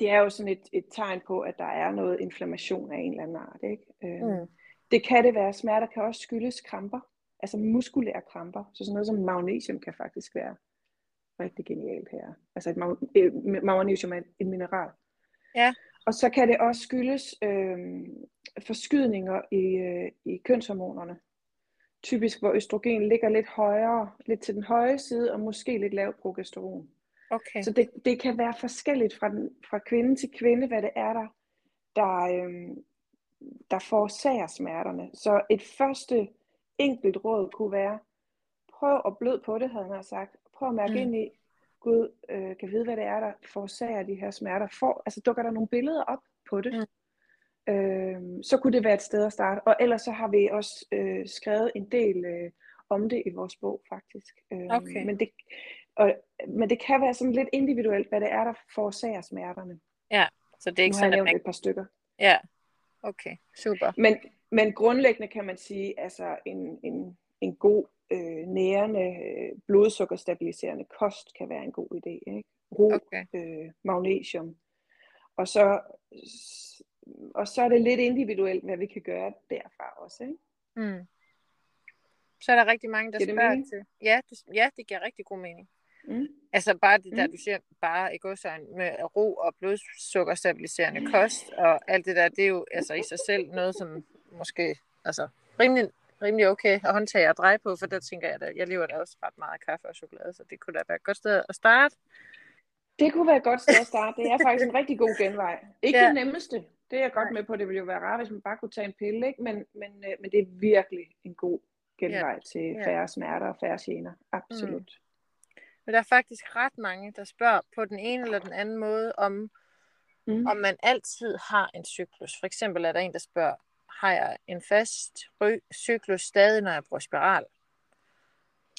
det er jo sådan et, et tegn på, at der er noget inflammation af en eller anden art. Ikke? Øh, mm. Det kan det være. Smerter kan også skyldes kramper. Altså muskulære kramper. Så sådan noget som magnesium kan faktisk være rigtig genialt her. Altså et magnesium er et mineral. Ja. Og så kan det også skyldes øh, forskydninger i, øh, i kønshormonerne. Typisk hvor østrogen ligger lidt højere, lidt til den høje side, og måske lidt lavt progesteron. Okay. Så det, det kan være forskelligt fra, den, fra kvinde til kvinde, hvad det er, der, der, øh, der forårsager smerterne. Så et første enkelt råd kunne være, prøv at blød på det, havde han sagt, prøv at mærke mm. ind i, Gud øh, kan vide, hvad det er, der forårsager de her smerter. For, altså dukker der nogle billeder op på det, mm. øh, så kunne det være et sted at starte. Og ellers så har vi også øh, skrevet en del øh, om det i vores bog, faktisk. Øh, okay. men, det, og, men det kan være sådan lidt individuelt, hvad det er, der forårsager smerterne. Ja, så det er ikke nu sådan, at man... et par stykker. Ja, okay, super. Men, men grundlæggende kan man sige, altså en, en, en god øh, nærende, øh, blodsukkerstabiliserende kost kan være en god idé. Ikke? Ro, okay. øh, magnesium. Og så, og så er det lidt individuelt, hvad vi kan gøre derfra også. Ikke? Mm. Så er der rigtig mange, der giver spørger til. Ja det, ja, det giver rigtig god mening. Mm. Altså bare det der, mm. du siger, bare i godsøjne med ro og blodsukkerstabiliserende kost, og alt det der, det er jo altså i sig selv noget, som måske altså, rimelig rimelig okay at håndtage og dreje på, for der tænker jeg, at jeg lever da også ret meget af kaffe og chokolade, så det kunne da være et godt sted at starte. Det kunne være et godt sted at starte. Det er faktisk en rigtig god genvej. Ikke ja. det nemmeste. Det er jeg godt med på. Det ville jo være rart, hvis man bare kunne tage en pille, ikke? Men, men, øh, men det er virkelig en god genvej ja. til færre smerter og færre gener. Absolut. Mm. Men der er faktisk ret mange, der spørger på den ene eller den anden måde om, mm. om man altid har en cyklus. For eksempel er der en, der spørger, har jeg en fast cyklus stadig, når jeg bruger spiral?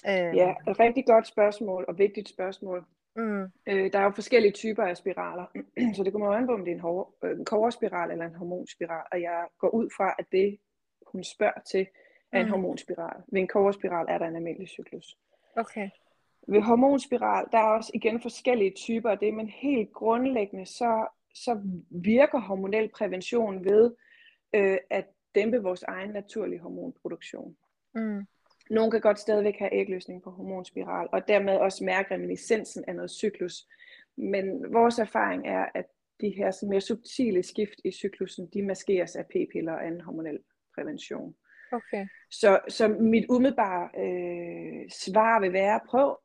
Øh... Ja, et rigtig godt spørgsmål og vigtigt spørgsmål. Mm. Øh, der er jo forskellige typer af spiraler, så det kommer an på, om det er en, hår, øh, en koverspiral eller en hormonspiral, og jeg går ud fra, at det, hun spørger til, er en mm. hormonspiral. Ved en koverspiral er der en almindelig cyklus. Okay. Ved hormonspiral, der er også igen forskellige typer af det, men helt grundlæggende, så, så virker hormonel prævention ved øh, at dæmpe vores egen naturlige hormonproduktion. Mm. Nogle kan godt stadigvæk have ægløsning på hormonspiral, og dermed også mærke reminiscensen af noget cyklus. Men vores erfaring er, at de her mere subtile skift i cyklusen, de maskeres af p-piller og anden hormonel prævention. Okay. Så, så mit umiddelbare øh, svar vil være, prøv,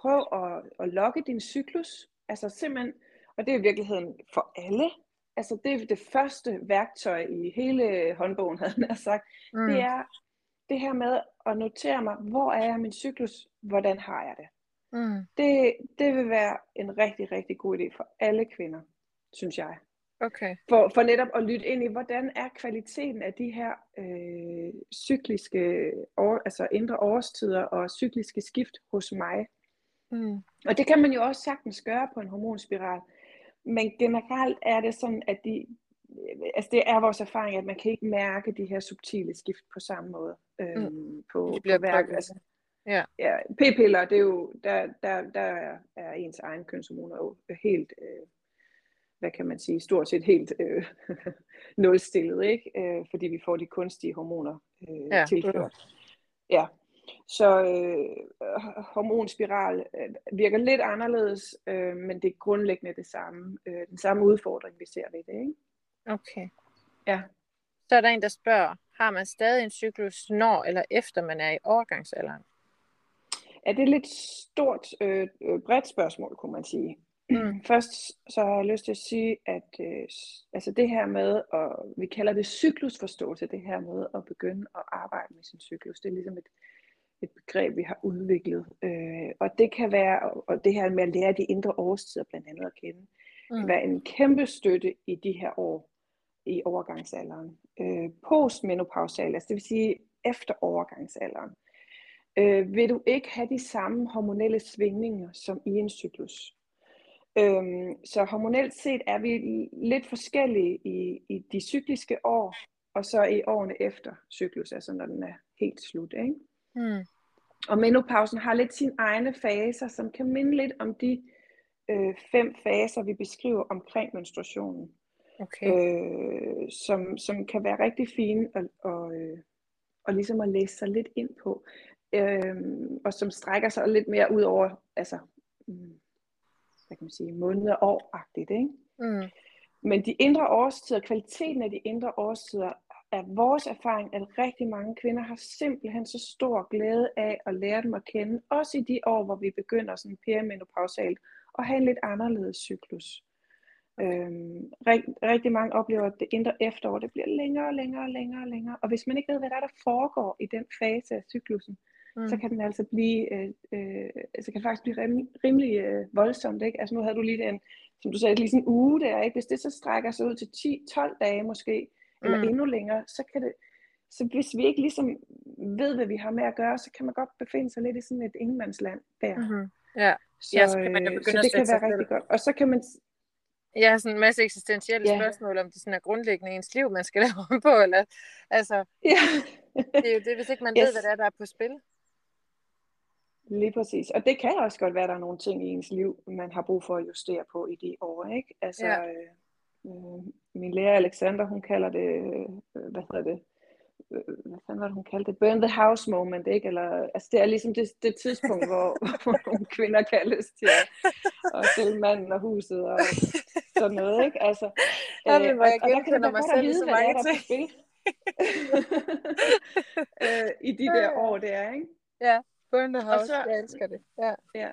prøv at, at logge din cyklus. Altså simpelthen, og det er i virkeligheden for alle. Altså det er det første værktøj i hele håndbogen, havde jeg sagt. Mm. Det er det her med at notere mig, hvor er jeg min cyklus, hvordan har jeg det. Mm. det. Det vil være en rigtig, rigtig god idé for alle kvinder, synes jeg. Okay. For, for netop at lytte ind i, hvordan er kvaliteten af de her øh, cykliske, år, altså indre årstider og cykliske skift hos mig. Mm. Og det kan man jo også sagtens gøre på en hormonspiral. Men generelt er det sådan, at de, altså det er vores erfaring, at man kan ikke mærke de her subtile skift på samme måde. Øhm, mm. på, de bliver på værk. Altså, ja. ja. P-piller, det er jo, der, der, der er ens egen kønshormoner jo helt, øh, hvad kan man sige, stort set helt øh, nulstillet, ikke? Øh, fordi vi får de kunstige hormoner øh, ja. tilført. Ja, så øh, hormonspiral øh, virker lidt anderledes, øh, men det er grundlæggende det samme, øh, den samme udfordring, vi ser ved det. Ikke? Okay. Ja. Så er der en, der spørger, har man stadig en cyklus, når eller efter man er i overgangsalderen? Ja, det er et lidt stort, øh, øh, bredt spørgsmål, kunne man sige. Mm. Først så har jeg lyst til at sige, at øh, altså det her med, og vi kalder det cyklusforståelse, det her med at begynde at arbejde med sin cyklus, det er ligesom et, et begreb, vi har udviklet. Øh, og det kan være, og det her med at lære de indre årstider blandt andet at kende, mm. kan være en kæmpe støtte i de her år i overgangsalderen. Øh, postmenopausal, altså det vil sige efter overgangsalderen, øh, vil du ikke have de samme hormonelle svingninger som i en cyklus. Øhm, så hormonelt set er vi lidt forskellige i, i de cykliske år, og så i årene efter cyklus, altså når den er helt slut. Ikke? Mm. Og menopausen har lidt sine egne faser, som kan minde lidt om de øh, fem faser, vi beskriver omkring menstruationen. Okay. Øh, som, som kan være rigtig fine at, og, øh, og ligesom at læse sig lidt ind på. Øh, og som strækker sig lidt mere ud over, altså, mm, hvad kan man sige, måneder og år-agtigt, ikke? Mm. Men de indre årstider, kvaliteten af de indre årstider, er vores erfaring, at rigtig mange kvinder har simpelthen så stor glæde af at lære dem at kende, også i de år, hvor vi begynder sådan perimenopausalt, og have en lidt anderledes cyklus. Øhm, rigt, rigtig mange oplever, at det indre efterår, det bliver længere og længere og længere og længere. Og hvis man ikke ved, hvad der, er, der foregår i den fase af cyklusen, mm. så kan den altså blive, øh, øh, så kan det faktisk blive rim, rimelig øh, voldsomt. Ikke? Altså nu havde du lige den, som du sagde, lige sådan en uge der, ikke? hvis det så strækker sig ud til 10-12 dage måske, eller mm. endnu længere, så kan det, så hvis vi ikke ligesom ved, hvad vi har med at gøre, så kan man godt befinde sig lidt i sådan et ingenmandsland der. Mm-hmm. Ja. Så, ja, så, kan man jo øh, så det kan være rigtig godt. Og så kan man... Ja, sådan en masse eksistentielle ja. spørgsmål, om det sådan er grundlæggende i ens liv, man skal lave om på, eller, altså, ja. det er jo det, hvis ikke man yes. ved, hvad det er, der er på spil. Lige præcis. Og det kan også godt være, at der er nogle ting i ens liv, man har brug for at justere på i de år, ikke? Altså, ja. øh, øh min lærer Alexander, hun kalder det, øh, hvad hedder det, øh, hvad fanden var det, hun kaldte det? Burn the house moment, ikke? Eller, altså det er ligesom det, det tidspunkt, hvor, hvor nogle kvinder lyst til at, at sælge manden og huset og sådan noget, ikke? Altså, ja, men, øh, og, og der kan man selv vide, hvad der er på spil. øh, I de der år, det er, ikke? Ja, burn the house, så, jeg elsker det. Ja. ja.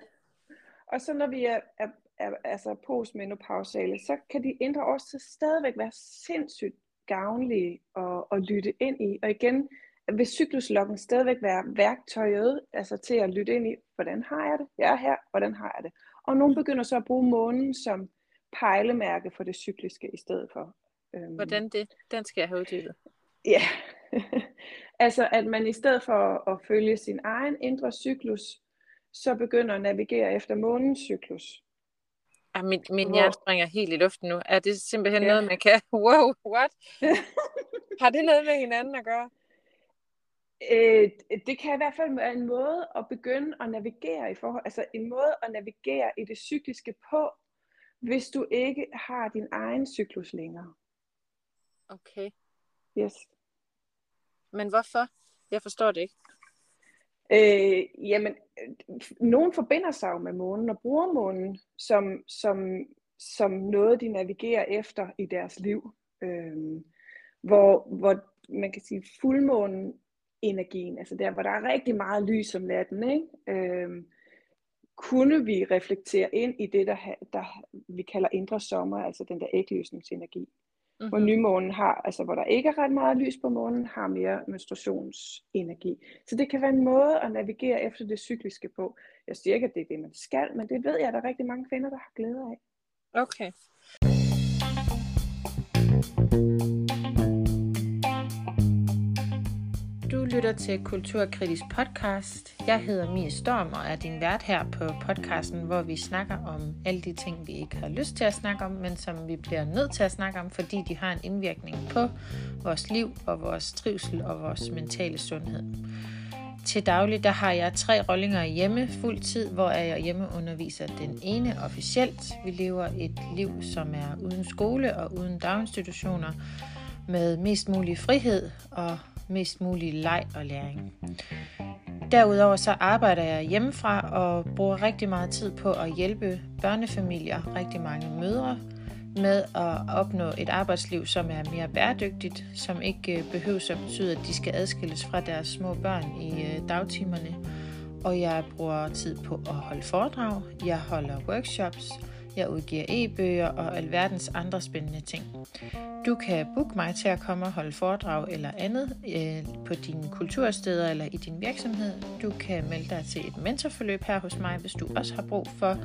Og så når vi er, er, er altså postmenopausale, så kan de indre årstider stadigvæk være sindssygt gavnlige at, at lytte ind i. Og igen, vil cykluslokken stadigvæk være værktøjet altså til at lytte ind i, hvordan har jeg det? Jeg er her, hvordan har jeg det? Og nogle begynder så at bruge månen som pejlemærke for det cykliske i stedet for. Øhm, Hvordan det? Den skal jeg have uddybet. Ja, altså at man i stedet for at følge sin egen indre cyklus, så begynder at navigere efter månens cyklus. Ah, min min Hvor... hjerne springer helt i luften nu. Er det simpelthen ja. noget, man kan? Wow, what? Har det noget med hinanden at gøre? Øh, det kan i hvert fald være en måde at begynde at navigere i forhold, altså en måde at navigere i det cykliske på, hvis du ikke har din egen cyklus længere. Okay. Yes. Men hvorfor? Jeg forstår det ikke. Øh, jamen, øh, nogen forbinder sig jo med månen og bruger månen som, som, som noget, de navigerer efter i deres liv. Øh, hvor, hvor man kan sige, fuldmånen energien, altså der, hvor der er rigtig meget lys om natten, ikke? Øh, kunne vi reflektere ind i det, der, der vi kalder indre sommer, altså den der ægløsningsenergi. Mm-hmm. Hvor nymånen har, altså hvor der ikke er ret meget lys på månen, har mere menstruationsenergi. Så det kan være en måde at navigere efter det cykliske på. Jeg siger ikke, at det er det, man skal, men det ved jeg, at der er rigtig mange kvinder, der har glæde af. Okay. Lytter til Kulturkritisk podcast. Jeg hedder Mie Storm og er din vært her på podcasten, hvor vi snakker om alle de ting, vi ikke har lyst til at snakke om, men som vi bliver nødt til at snakke om, fordi de har en indvirkning på vores liv og vores trivsel og vores mentale sundhed. Til daglig der har jeg tre rollinger hjemme fuld tid, hvor jeg hjemme underviser den ene officielt. Vi lever et liv, som er uden skole og uden daginstitutioner, med mest mulig frihed og mest mulig leg og læring. Derudover så arbejder jeg hjemmefra og bruger rigtig meget tid på at hjælpe børnefamilier, rigtig mange mødre, med at opnå et arbejdsliv, som er mere bæredygtigt, som ikke øh, behøver at betyde, at de skal adskilles fra deres små børn i øh, dagtimerne. Og jeg bruger tid på at holde foredrag, jeg holder workshops, jeg udgiver e-bøger og alverdens andre spændende ting. Du kan booke mig til at komme og holde foredrag eller andet øh, på dine kultursteder eller i din virksomhed. Du kan melde dig til et mentorforløb her hos mig, hvis du også har brug for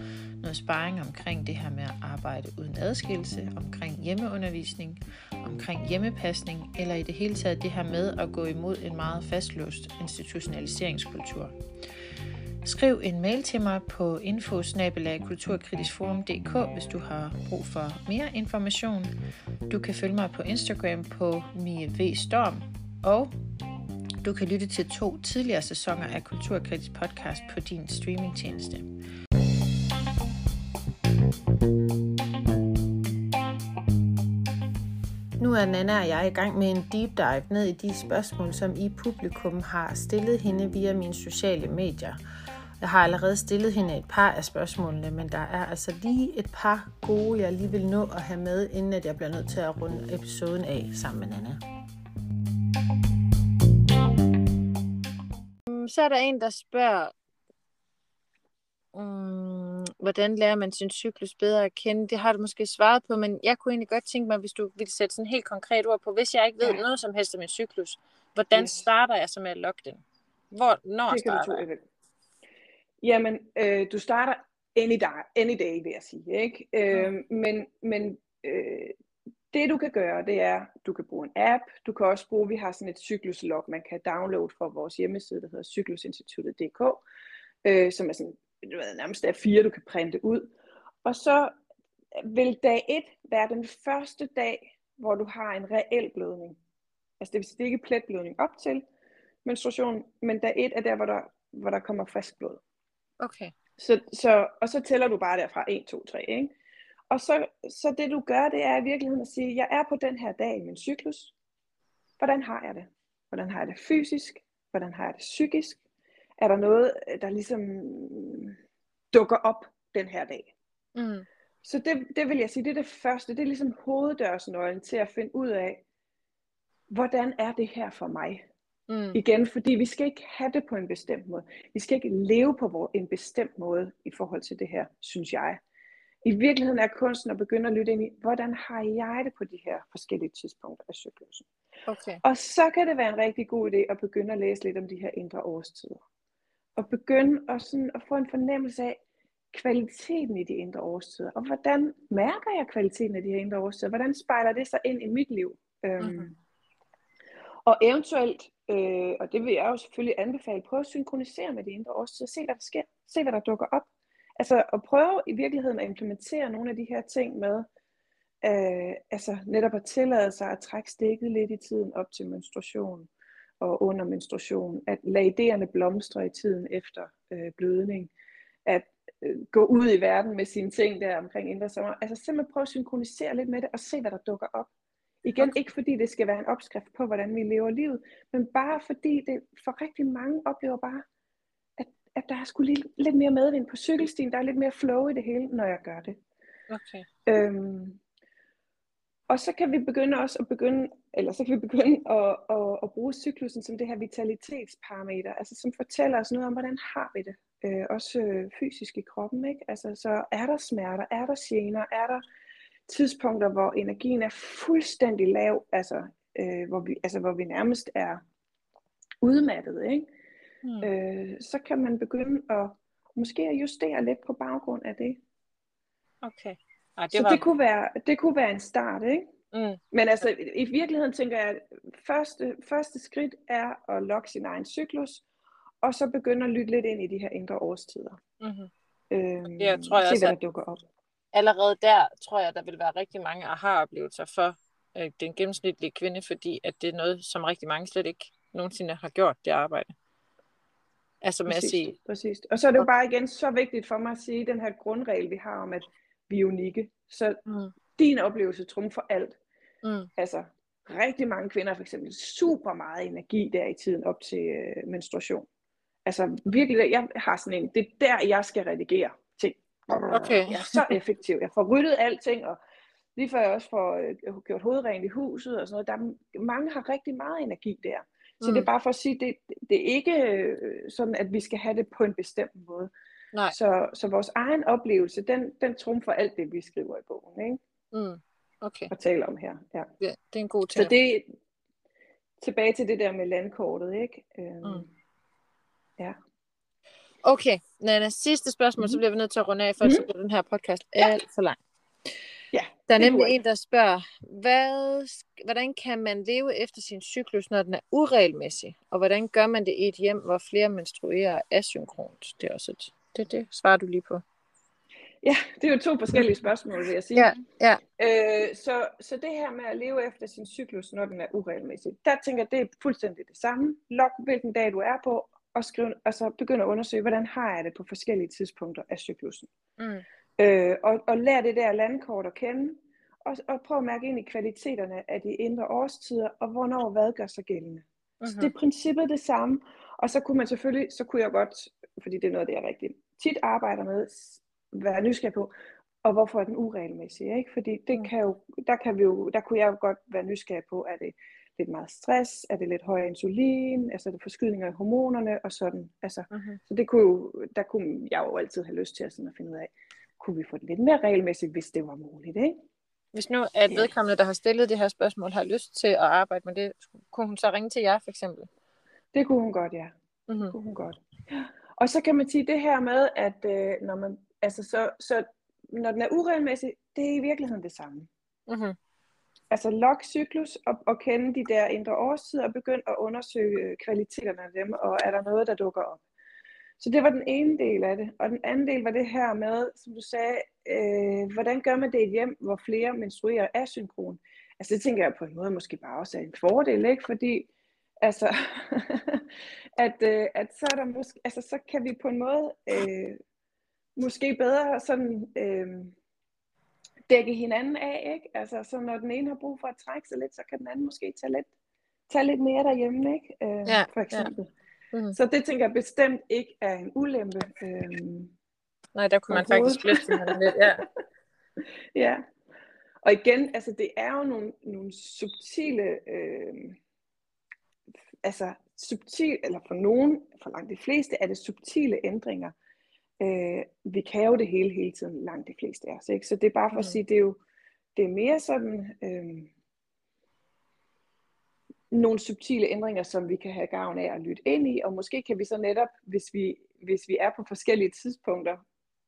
noget sparring omkring det her med at arbejde uden adskillelse, omkring hjemmeundervisning, omkring hjemmepasning, eller i det hele taget det her med at gå imod en meget fastlåst institutionaliseringskultur. Skriv en mail til mig på infosnabelagkulturkritisforum.dk, hvis du har brug for mere information. Du kan følge mig på Instagram på Storm, og du kan lytte til to tidligere sæsoner af Kulturkritisk podcast på din streamingtjeneste. Nu er Nana og jeg i gang med en deep dive ned i de spørgsmål, som I publikum har stillet hende via mine sociale medier – jeg har allerede stillet hende et par af spørgsmålene, men der er altså lige et par gode, jeg lige vil nå at have med, inden at jeg bliver nødt til at runde episoden af sammen med Nana. Mm, så er der en, der spørger, um, hvordan lærer man sin cyklus bedre at kende? Det har du måske svaret på, men jeg kunne egentlig godt tænke mig, hvis du ville sætte sådan helt konkret ord på, hvis jeg ikke ved ja. noget som helst om min cyklus, hvordan yes. starter jeg så med at logge den? Hvor, når det starter jeg? Jamen, øh, du starter any day, any day, vil jeg sige. Ikke? Øh, mm. Men, men øh, det du kan gøre, det er, du kan bruge en app, du kan også bruge, vi har sådan et cykluslog, man kan downloade fra vores hjemmeside, der hedder cyklusinstituttet.dk, øh, som er sådan, du ved, nærmest er fire, du kan printe ud. Og så vil dag 1 være den første dag, hvor du har en reel blødning. Altså det vil sige, det er ikke pletblødning op til menstruation, men dag 1 er der, hvor der, hvor der kommer frisk blod. Okay. Så, så, og så tæller du bare derfra 1, 2, 3, ikke? Og så, så det du gør, det er i virkeligheden at sige, jeg er på den her dag i min cyklus. Hvordan har jeg det? Hvordan har jeg det fysisk? Hvordan har jeg det psykisk? Er der noget, der ligesom dukker op den her dag? Mm. Så det, det vil jeg sige, det er det første. Det er ligesom hoveddørsnøglen til at finde ud af, hvordan er det her for mig? Mm. Igen, fordi vi skal ikke have det på en bestemt måde. Vi skal ikke leve på en bestemt måde i forhold til det her, synes jeg. I virkeligheden er kunsten at begynde at lytte ind i, hvordan har jeg det på de her forskellige tidspunkter af cyklusen. Okay. Og så kan det være en rigtig god idé at begynde at læse lidt om de her indre årstider. Og begynde at, sådan, at få en fornemmelse af, kvaliteten i de indre årstider, og hvordan mærker jeg kvaliteten af de her indre årstider? Hvordan spejler det sig ind i mit liv? Mm-hmm. Øhm, og eventuelt, øh, og det vil jeg jo selvfølgelig anbefale, prøve at synkronisere med de indre årstider, se hvad der sker, se hvad der dukker op. Altså at prøve i virkeligheden at implementere nogle af de her ting med, øh, altså netop at tillade sig at trække stikket lidt i tiden op til menstruation og under menstruation, at lade idéerne blomstre i tiden efter øh, blødning, at øh, gå ud i verden med sine ting der omkring indre sommer, altså simpelthen prøve at synkronisere lidt med det og se hvad der dukker op. Igen okay. ikke fordi det skal være en opskrift på hvordan vi lever livet, men bare fordi det for rigtig mange oplever bare, at, at der er sgu lidt, lidt mere medvind på cykelstien, der er lidt mere flow i det hele, når jeg gør det. Okay. Øhm, og så kan vi begynde også at begynde, eller så kan vi begynde at, at, at bruge cyklusen som det her vitalitetsparameter, altså som fortæller os noget om, hvordan har vi det, øh, også øh, fysisk i kroppen, ikke? Altså så er der smerter, er der gener, er der tidspunkter, hvor energien er fuldstændig lav, altså, øh, hvor, vi, altså hvor vi nærmest er udmattet, ikke? Mm. Øh, så kan man begynde at måske at justere lidt på baggrund af det. Okay. Ej, det så var... det, kunne være, det kunne være en start, ikke? Mm. Men altså, i virkeligheden tænker jeg, at første, første skridt er at logge sin egen cyklus, og så begynde at lytte lidt ind i de her indre årstider. Mm-hmm. Øhm, jeg tror jeg se, også, hvad der dukker op. Allerede der tror jeg, der vil være rigtig mange aha-oplevelser for øh, den gennemsnitlige kvinde, fordi at det er noget, som rigtig mange slet ikke nogensinde har gjort, det arbejde. Altså med præcis, at sige... Præcis. Og så er det jo bare igen så vigtigt for mig at sige, den her grundregel, vi har om, at vi er unikke. Så mm. din oplevelse trumfer alt. Mm. Altså, rigtig mange kvinder har for eksempel super meget energi der i tiden op til øh, menstruation. Altså virkelig, jeg har sådan en, det er der, jeg skal redigere. Okay. Jeg er så effektiv. Jeg får ryddet alting, og lige før jeg også får øh, gjort hovedrent i huset og sådan noget. Der er, mange har rigtig meget energi der. Så mm. det er bare for at sige, det, det er ikke øh, sådan, at vi skal have det på en bestemt måde. Nej. Så, så vores egen oplevelse, den, den trumfer alt det, vi skriver i bogen. Ikke? Mm. Okay. Og taler om her. Ja. ja, det er en god ting. Så det tilbage til det der med landkortet, ikke? Øhm, mm. Ja. Okay, Nana, sidste spørgsmål, mm-hmm. så bliver vi nødt til at runde af, for mm-hmm. så bliver den her podcast ja. alt for lang. Ja, der er nemlig en, der spørger, hvad, hvordan kan man leve efter sin cyklus, når den er uregelmæssig? Og hvordan gør man det i et hjem, hvor flere menstruerer asynkront? Det er også et, det, det svarer du lige på. Ja, det er jo to forskellige spørgsmål, vil jeg sige. Ja, ja. Øh, så, så det her med at leve efter sin cyklus, når den er uregelmæssig, der tænker jeg, det er fuldstændig det samme. Log hvilken dag du er på, og skriv, altså begynd at undersøge, hvordan har jeg det på forskellige tidspunkter af cyklusen. Mm. Øh, og, og lær det der landkort at kende, og, og prøv at mærke ind i kvaliteterne af de indre årstider, og hvornår hvad gør sig gældende. Mm-hmm. Så det er princippet det samme, og så kunne man selvfølgelig, så kunne jeg godt, fordi det er noget, det jeg rigtig tit arbejder med, være nysgerrig på, og hvorfor er den uregelmæssig, ikke? Fordi det mm. kan jo, der, kan vi jo, der kunne jeg jo godt være nysgerrig på, er det lidt meget stress, er det lidt høj insulin, altså er det forskydninger i hormonerne og sådan. Altså, mm-hmm. Så det kunne jo, der kunne jeg jo altid have lyst til at, sådan at finde ud af, kunne vi få det lidt mere regelmæssigt, hvis det var muligt, ikke? Hvis nu at vedkommende, der har stillet det her spørgsmål, har lyst til at arbejde med det, kunne hun så ringe til jer for eksempel? Det kunne hun godt, ja. Mm-hmm. Det kunne hun godt. Og så kan man sige det her med, at øh, når man, altså så, så når den er uregelmæssig, det er i virkeligheden det samme. Mm-hmm. Altså log cyklus og, og kende de der indre årstider og begynd at undersøge kvaliteterne af dem, og er der noget, der dukker op. Så det var den ene del af det. Og den anden del var det her med, som du sagde, øh, hvordan gør man det i et hjem, hvor flere menstruerer asynkron? Altså det tænker jeg på en måde måske bare også er en fordel, ikke? Fordi altså, at, øh, at så, er der måske, altså, så kan vi på en måde øh, måske bedre sådan øh, dække hinanden af, ikke? Altså så når den ene har brug for at trække sig lidt, så kan den anden måske tage lidt, tage lidt mere derhjemme, ikke? Øh, ja, for eksempel. Ja. Mm. Så det tænker jeg bestemt ikke er en ulempe. Øhm, Nej, der kunne man faktisk løfte lidt, ja. ja. Og igen, altså det er jo nogle, nogle subtile, øh, altså subtil, eller for nogen, for langt de fleste, er det subtile ændringer. Øh, vi kan jo det hele hele tiden, langt de fleste af os. Ikke? Så det er bare for mm. at sige, det er jo det er mere sådan, øh, nogle subtile ændringer, som vi kan have gavn af at lytte ind i, og måske kan vi så netop, hvis vi, hvis vi er på forskellige tidspunkter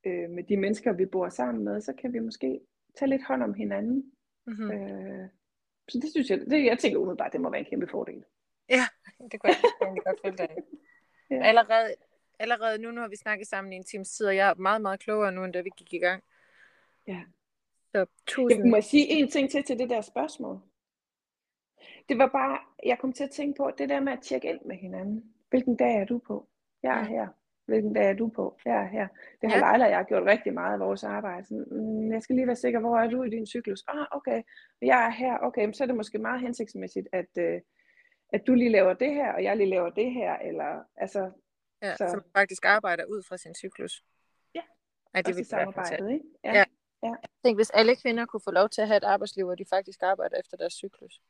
øh, med de mennesker, vi bor sammen med, så kan vi måske tage lidt hånd om hinanden. Mm-hmm. Øh, så det synes jeg, det, jeg tænker umiddelbart, det må være en kæmpe fordel. Ja, det kunne jeg egentlig godt følge dig ja. Allerede, allerede nu, nu har vi snakket sammen i en times tid, og jeg er meget, meget klogere nu, end da vi gik i gang. Ja. Så tusind. Jeg må sige en ting til til det der spørgsmål. Det var bare, jeg kom til at tænke på, det der med at tjekke ind med hinanden. Hvilken dag er du på? Jeg er her. Hvilken dag er du på? Jeg er her. Det har ja. Leila og jeg gjort rigtig meget af vores arbejde. Så, mm, jeg skal lige være sikker, hvor er du i din cyklus? Ah, okay. Jeg er her. Okay, så er det måske meget hensigtsmæssigt, at, øh, at du lige laver det her, og jeg lige laver det her. Eller, altså, ja, så. som faktisk arbejder ud fra sin cyklus. Ja, at det vil samarbejde, ikke? Ja. ja. ja. Tænk, hvis alle kvinder kunne få lov til at have et arbejdsliv, hvor de faktisk arbejder efter deres cyklus.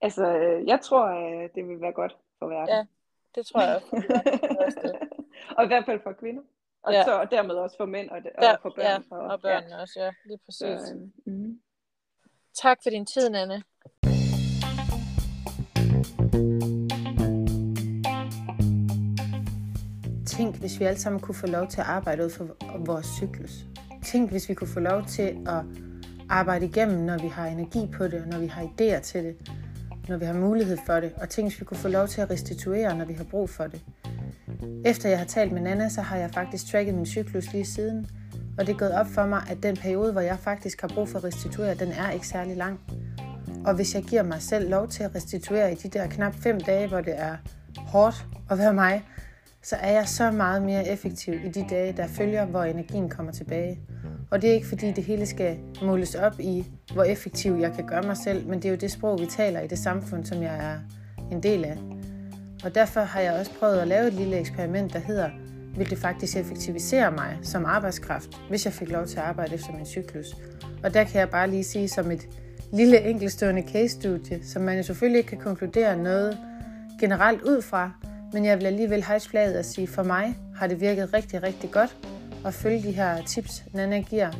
Altså, øh, jeg tror, øh, det vil være godt for verden. Ja, det tror jeg også. og i hvert fald for kvinder. Og ja. så og dermed også for mænd og, og ja, for børn. Ja, og, og børn ja. også, ja. Lige præcis. Så, mm. Tak for din tid, Nanne. Tænk, hvis vi alle sammen kunne få lov til at arbejde ud for vores cyklus. Tænk, hvis vi kunne få lov til at arbejde igennem, når vi har energi på det, og når vi har idéer til det når vi har mulighed for det, og tænk, hvis vi kunne få lov til at restituere, når vi har brug for det. Efter jeg har talt med Nana, så har jeg faktisk tracket min cyklus lige siden, og det er gået op for mig, at den periode, hvor jeg faktisk har brug for at restituere, den er ikke særlig lang. Og hvis jeg giver mig selv lov til at restituere i de der knap 5 dage, hvor det er hårdt at være mig, så er jeg så meget mere effektiv i de dage, der følger, hvor energien kommer tilbage. Og det er ikke fordi det hele skal måles op i, hvor effektiv jeg kan gøre mig selv, men det er jo det sprog, vi taler i det samfund, som jeg er en del af. Og derfor har jeg også prøvet at lave et lille eksperiment, der hedder, vil det faktisk effektivisere mig som arbejdskraft, hvis jeg fik lov til at arbejde efter min cyklus. Og der kan jeg bare lige sige som et lille enkeltstående case-studie, som man jo selvfølgelig ikke kan konkludere noget generelt ud fra, men jeg vil alligevel hejse flaget og sige, for mig har det virket rigtig, rigtig godt at følge de her tips, Nana giver,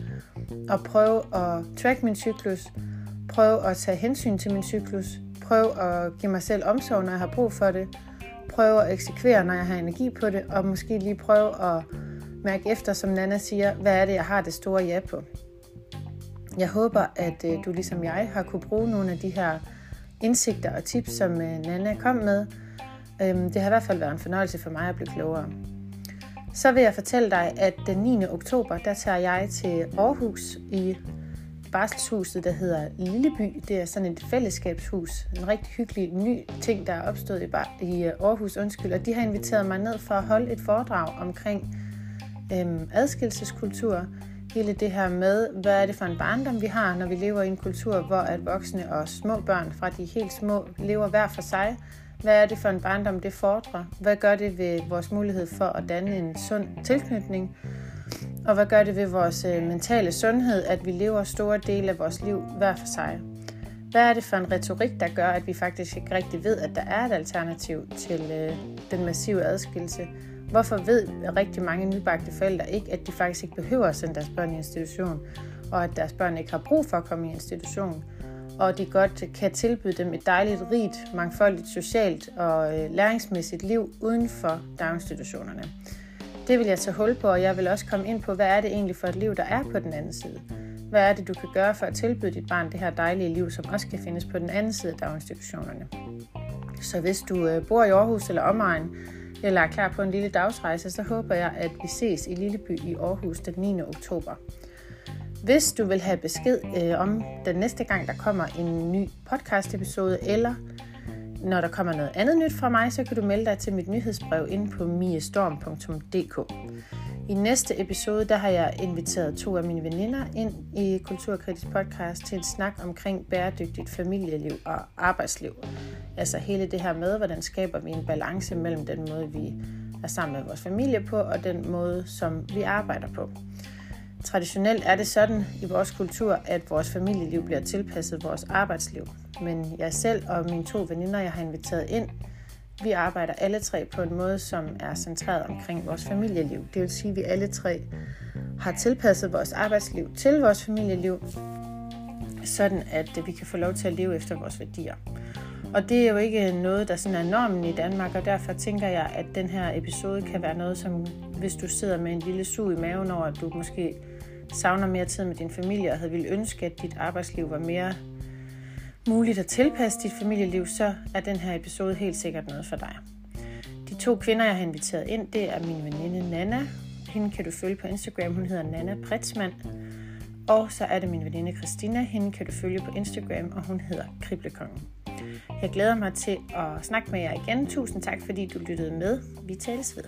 og prøve at track min cyklus, prøve at tage hensyn til min cyklus, prøve at give mig selv omsorg, når jeg har brug for det, prøve at eksekvere, når jeg har energi på det, og måske lige prøve at mærke efter, som Nana siger, hvad er det, jeg har det store ja på. Jeg håber, at øh, du ligesom jeg har kunne bruge nogle af de her indsigter og tips, som øh, Nana kom med. Øhm, det har i hvert fald været en fornøjelse for mig at blive klogere. Så vil jeg fortælle dig, at den 9. oktober, der tager jeg til Aarhus i barselshuset, der hedder Lilleby. Det er sådan et fællesskabshus. En rigtig hyggelig ny ting, der er opstået i, bar- i øh, Aarhus, undskyld. Og de har inviteret mig ned for at holde et foredrag omkring øhm, adskillelseskultur. Hele det her med, hvad er det for en barndom, vi har, når vi lever i en kultur, hvor at voksne og små børn fra de helt små lever hver for sig, hvad er det for en barndom, det fordrer? Hvad gør det ved vores mulighed for at danne en sund tilknytning? Og hvad gør det ved vores øh, mentale sundhed, at vi lever store dele af vores liv hver for sig? Hvad er det for en retorik, der gør, at vi faktisk ikke rigtig ved, at der er et alternativ til øh, den massive adskillelse? Hvorfor ved rigtig mange nybagte forældre ikke, at de faktisk ikke behøver at sende deres børn i institution, og at deres børn ikke har brug for at komme i institution? Og de godt kan tilbyde dem et dejligt, rigt, mangfoldigt socialt og øh, læringsmæssigt liv uden for daginstitutionerne. Det vil jeg tage hul på, og jeg vil også komme ind på, hvad er det egentlig for et liv, der er på den anden side. Hvad er det, du kan gøre for at tilbyde dit barn det her dejlige liv, som også kan findes på den anden side af daginstitutionerne. Så hvis du øh, bor i Aarhus eller omegn, eller er klar på en lille dagsrejse, så håber jeg, at vi ses i Lilleby i Aarhus den 9. oktober. Hvis du vil have besked øh, om den næste gang, der kommer en ny podcast episode, eller når der kommer noget andet nyt fra mig, så kan du melde dig til mit nyhedsbrev inde på miestorm.dk. I næste episode, der har jeg inviteret to af mine veninder ind i Kulturkritisk podcast til en snak omkring bæredygtigt familieliv og arbejdsliv. Altså hele det her med, hvordan skaber vi en balance mellem den måde, vi er sammen med vores familie på, og den måde, som vi arbejder på. Traditionelt er det sådan i vores kultur, at vores familieliv bliver tilpasset vores arbejdsliv. Men jeg selv og mine to veninder, jeg har inviteret ind, vi arbejder alle tre på en måde, som er centreret omkring vores familieliv. Det vil sige, at vi alle tre har tilpasset vores arbejdsliv til vores familieliv, sådan at øh, vi kan få lov til at leve efter vores værdier. Og det er jo ikke noget, der sådan er normen i Danmark, og derfor tænker jeg, at den her episode kan være noget, som hvis du sidder med en lille sug i maven over, at du måske savner mere tid med din familie og havde ville ønske, at dit arbejdsliv var mere muligt at tilpasse dit familieliv, så er den her episode helt sikkert noget for dig. De to kvinder, jeg har inviteret ind, det er min veninde Nana. Hende kan du følge på Instagram. Hun hedder Nana Pritzmann. Og så er det min veninde Christina. Hende kan du følge på Instagram, og hun hedder Kriblekongen. Jeg glæder mig til at snakke med jer igen. Tusind tak, fordi du lyttede med. Vi tales ved.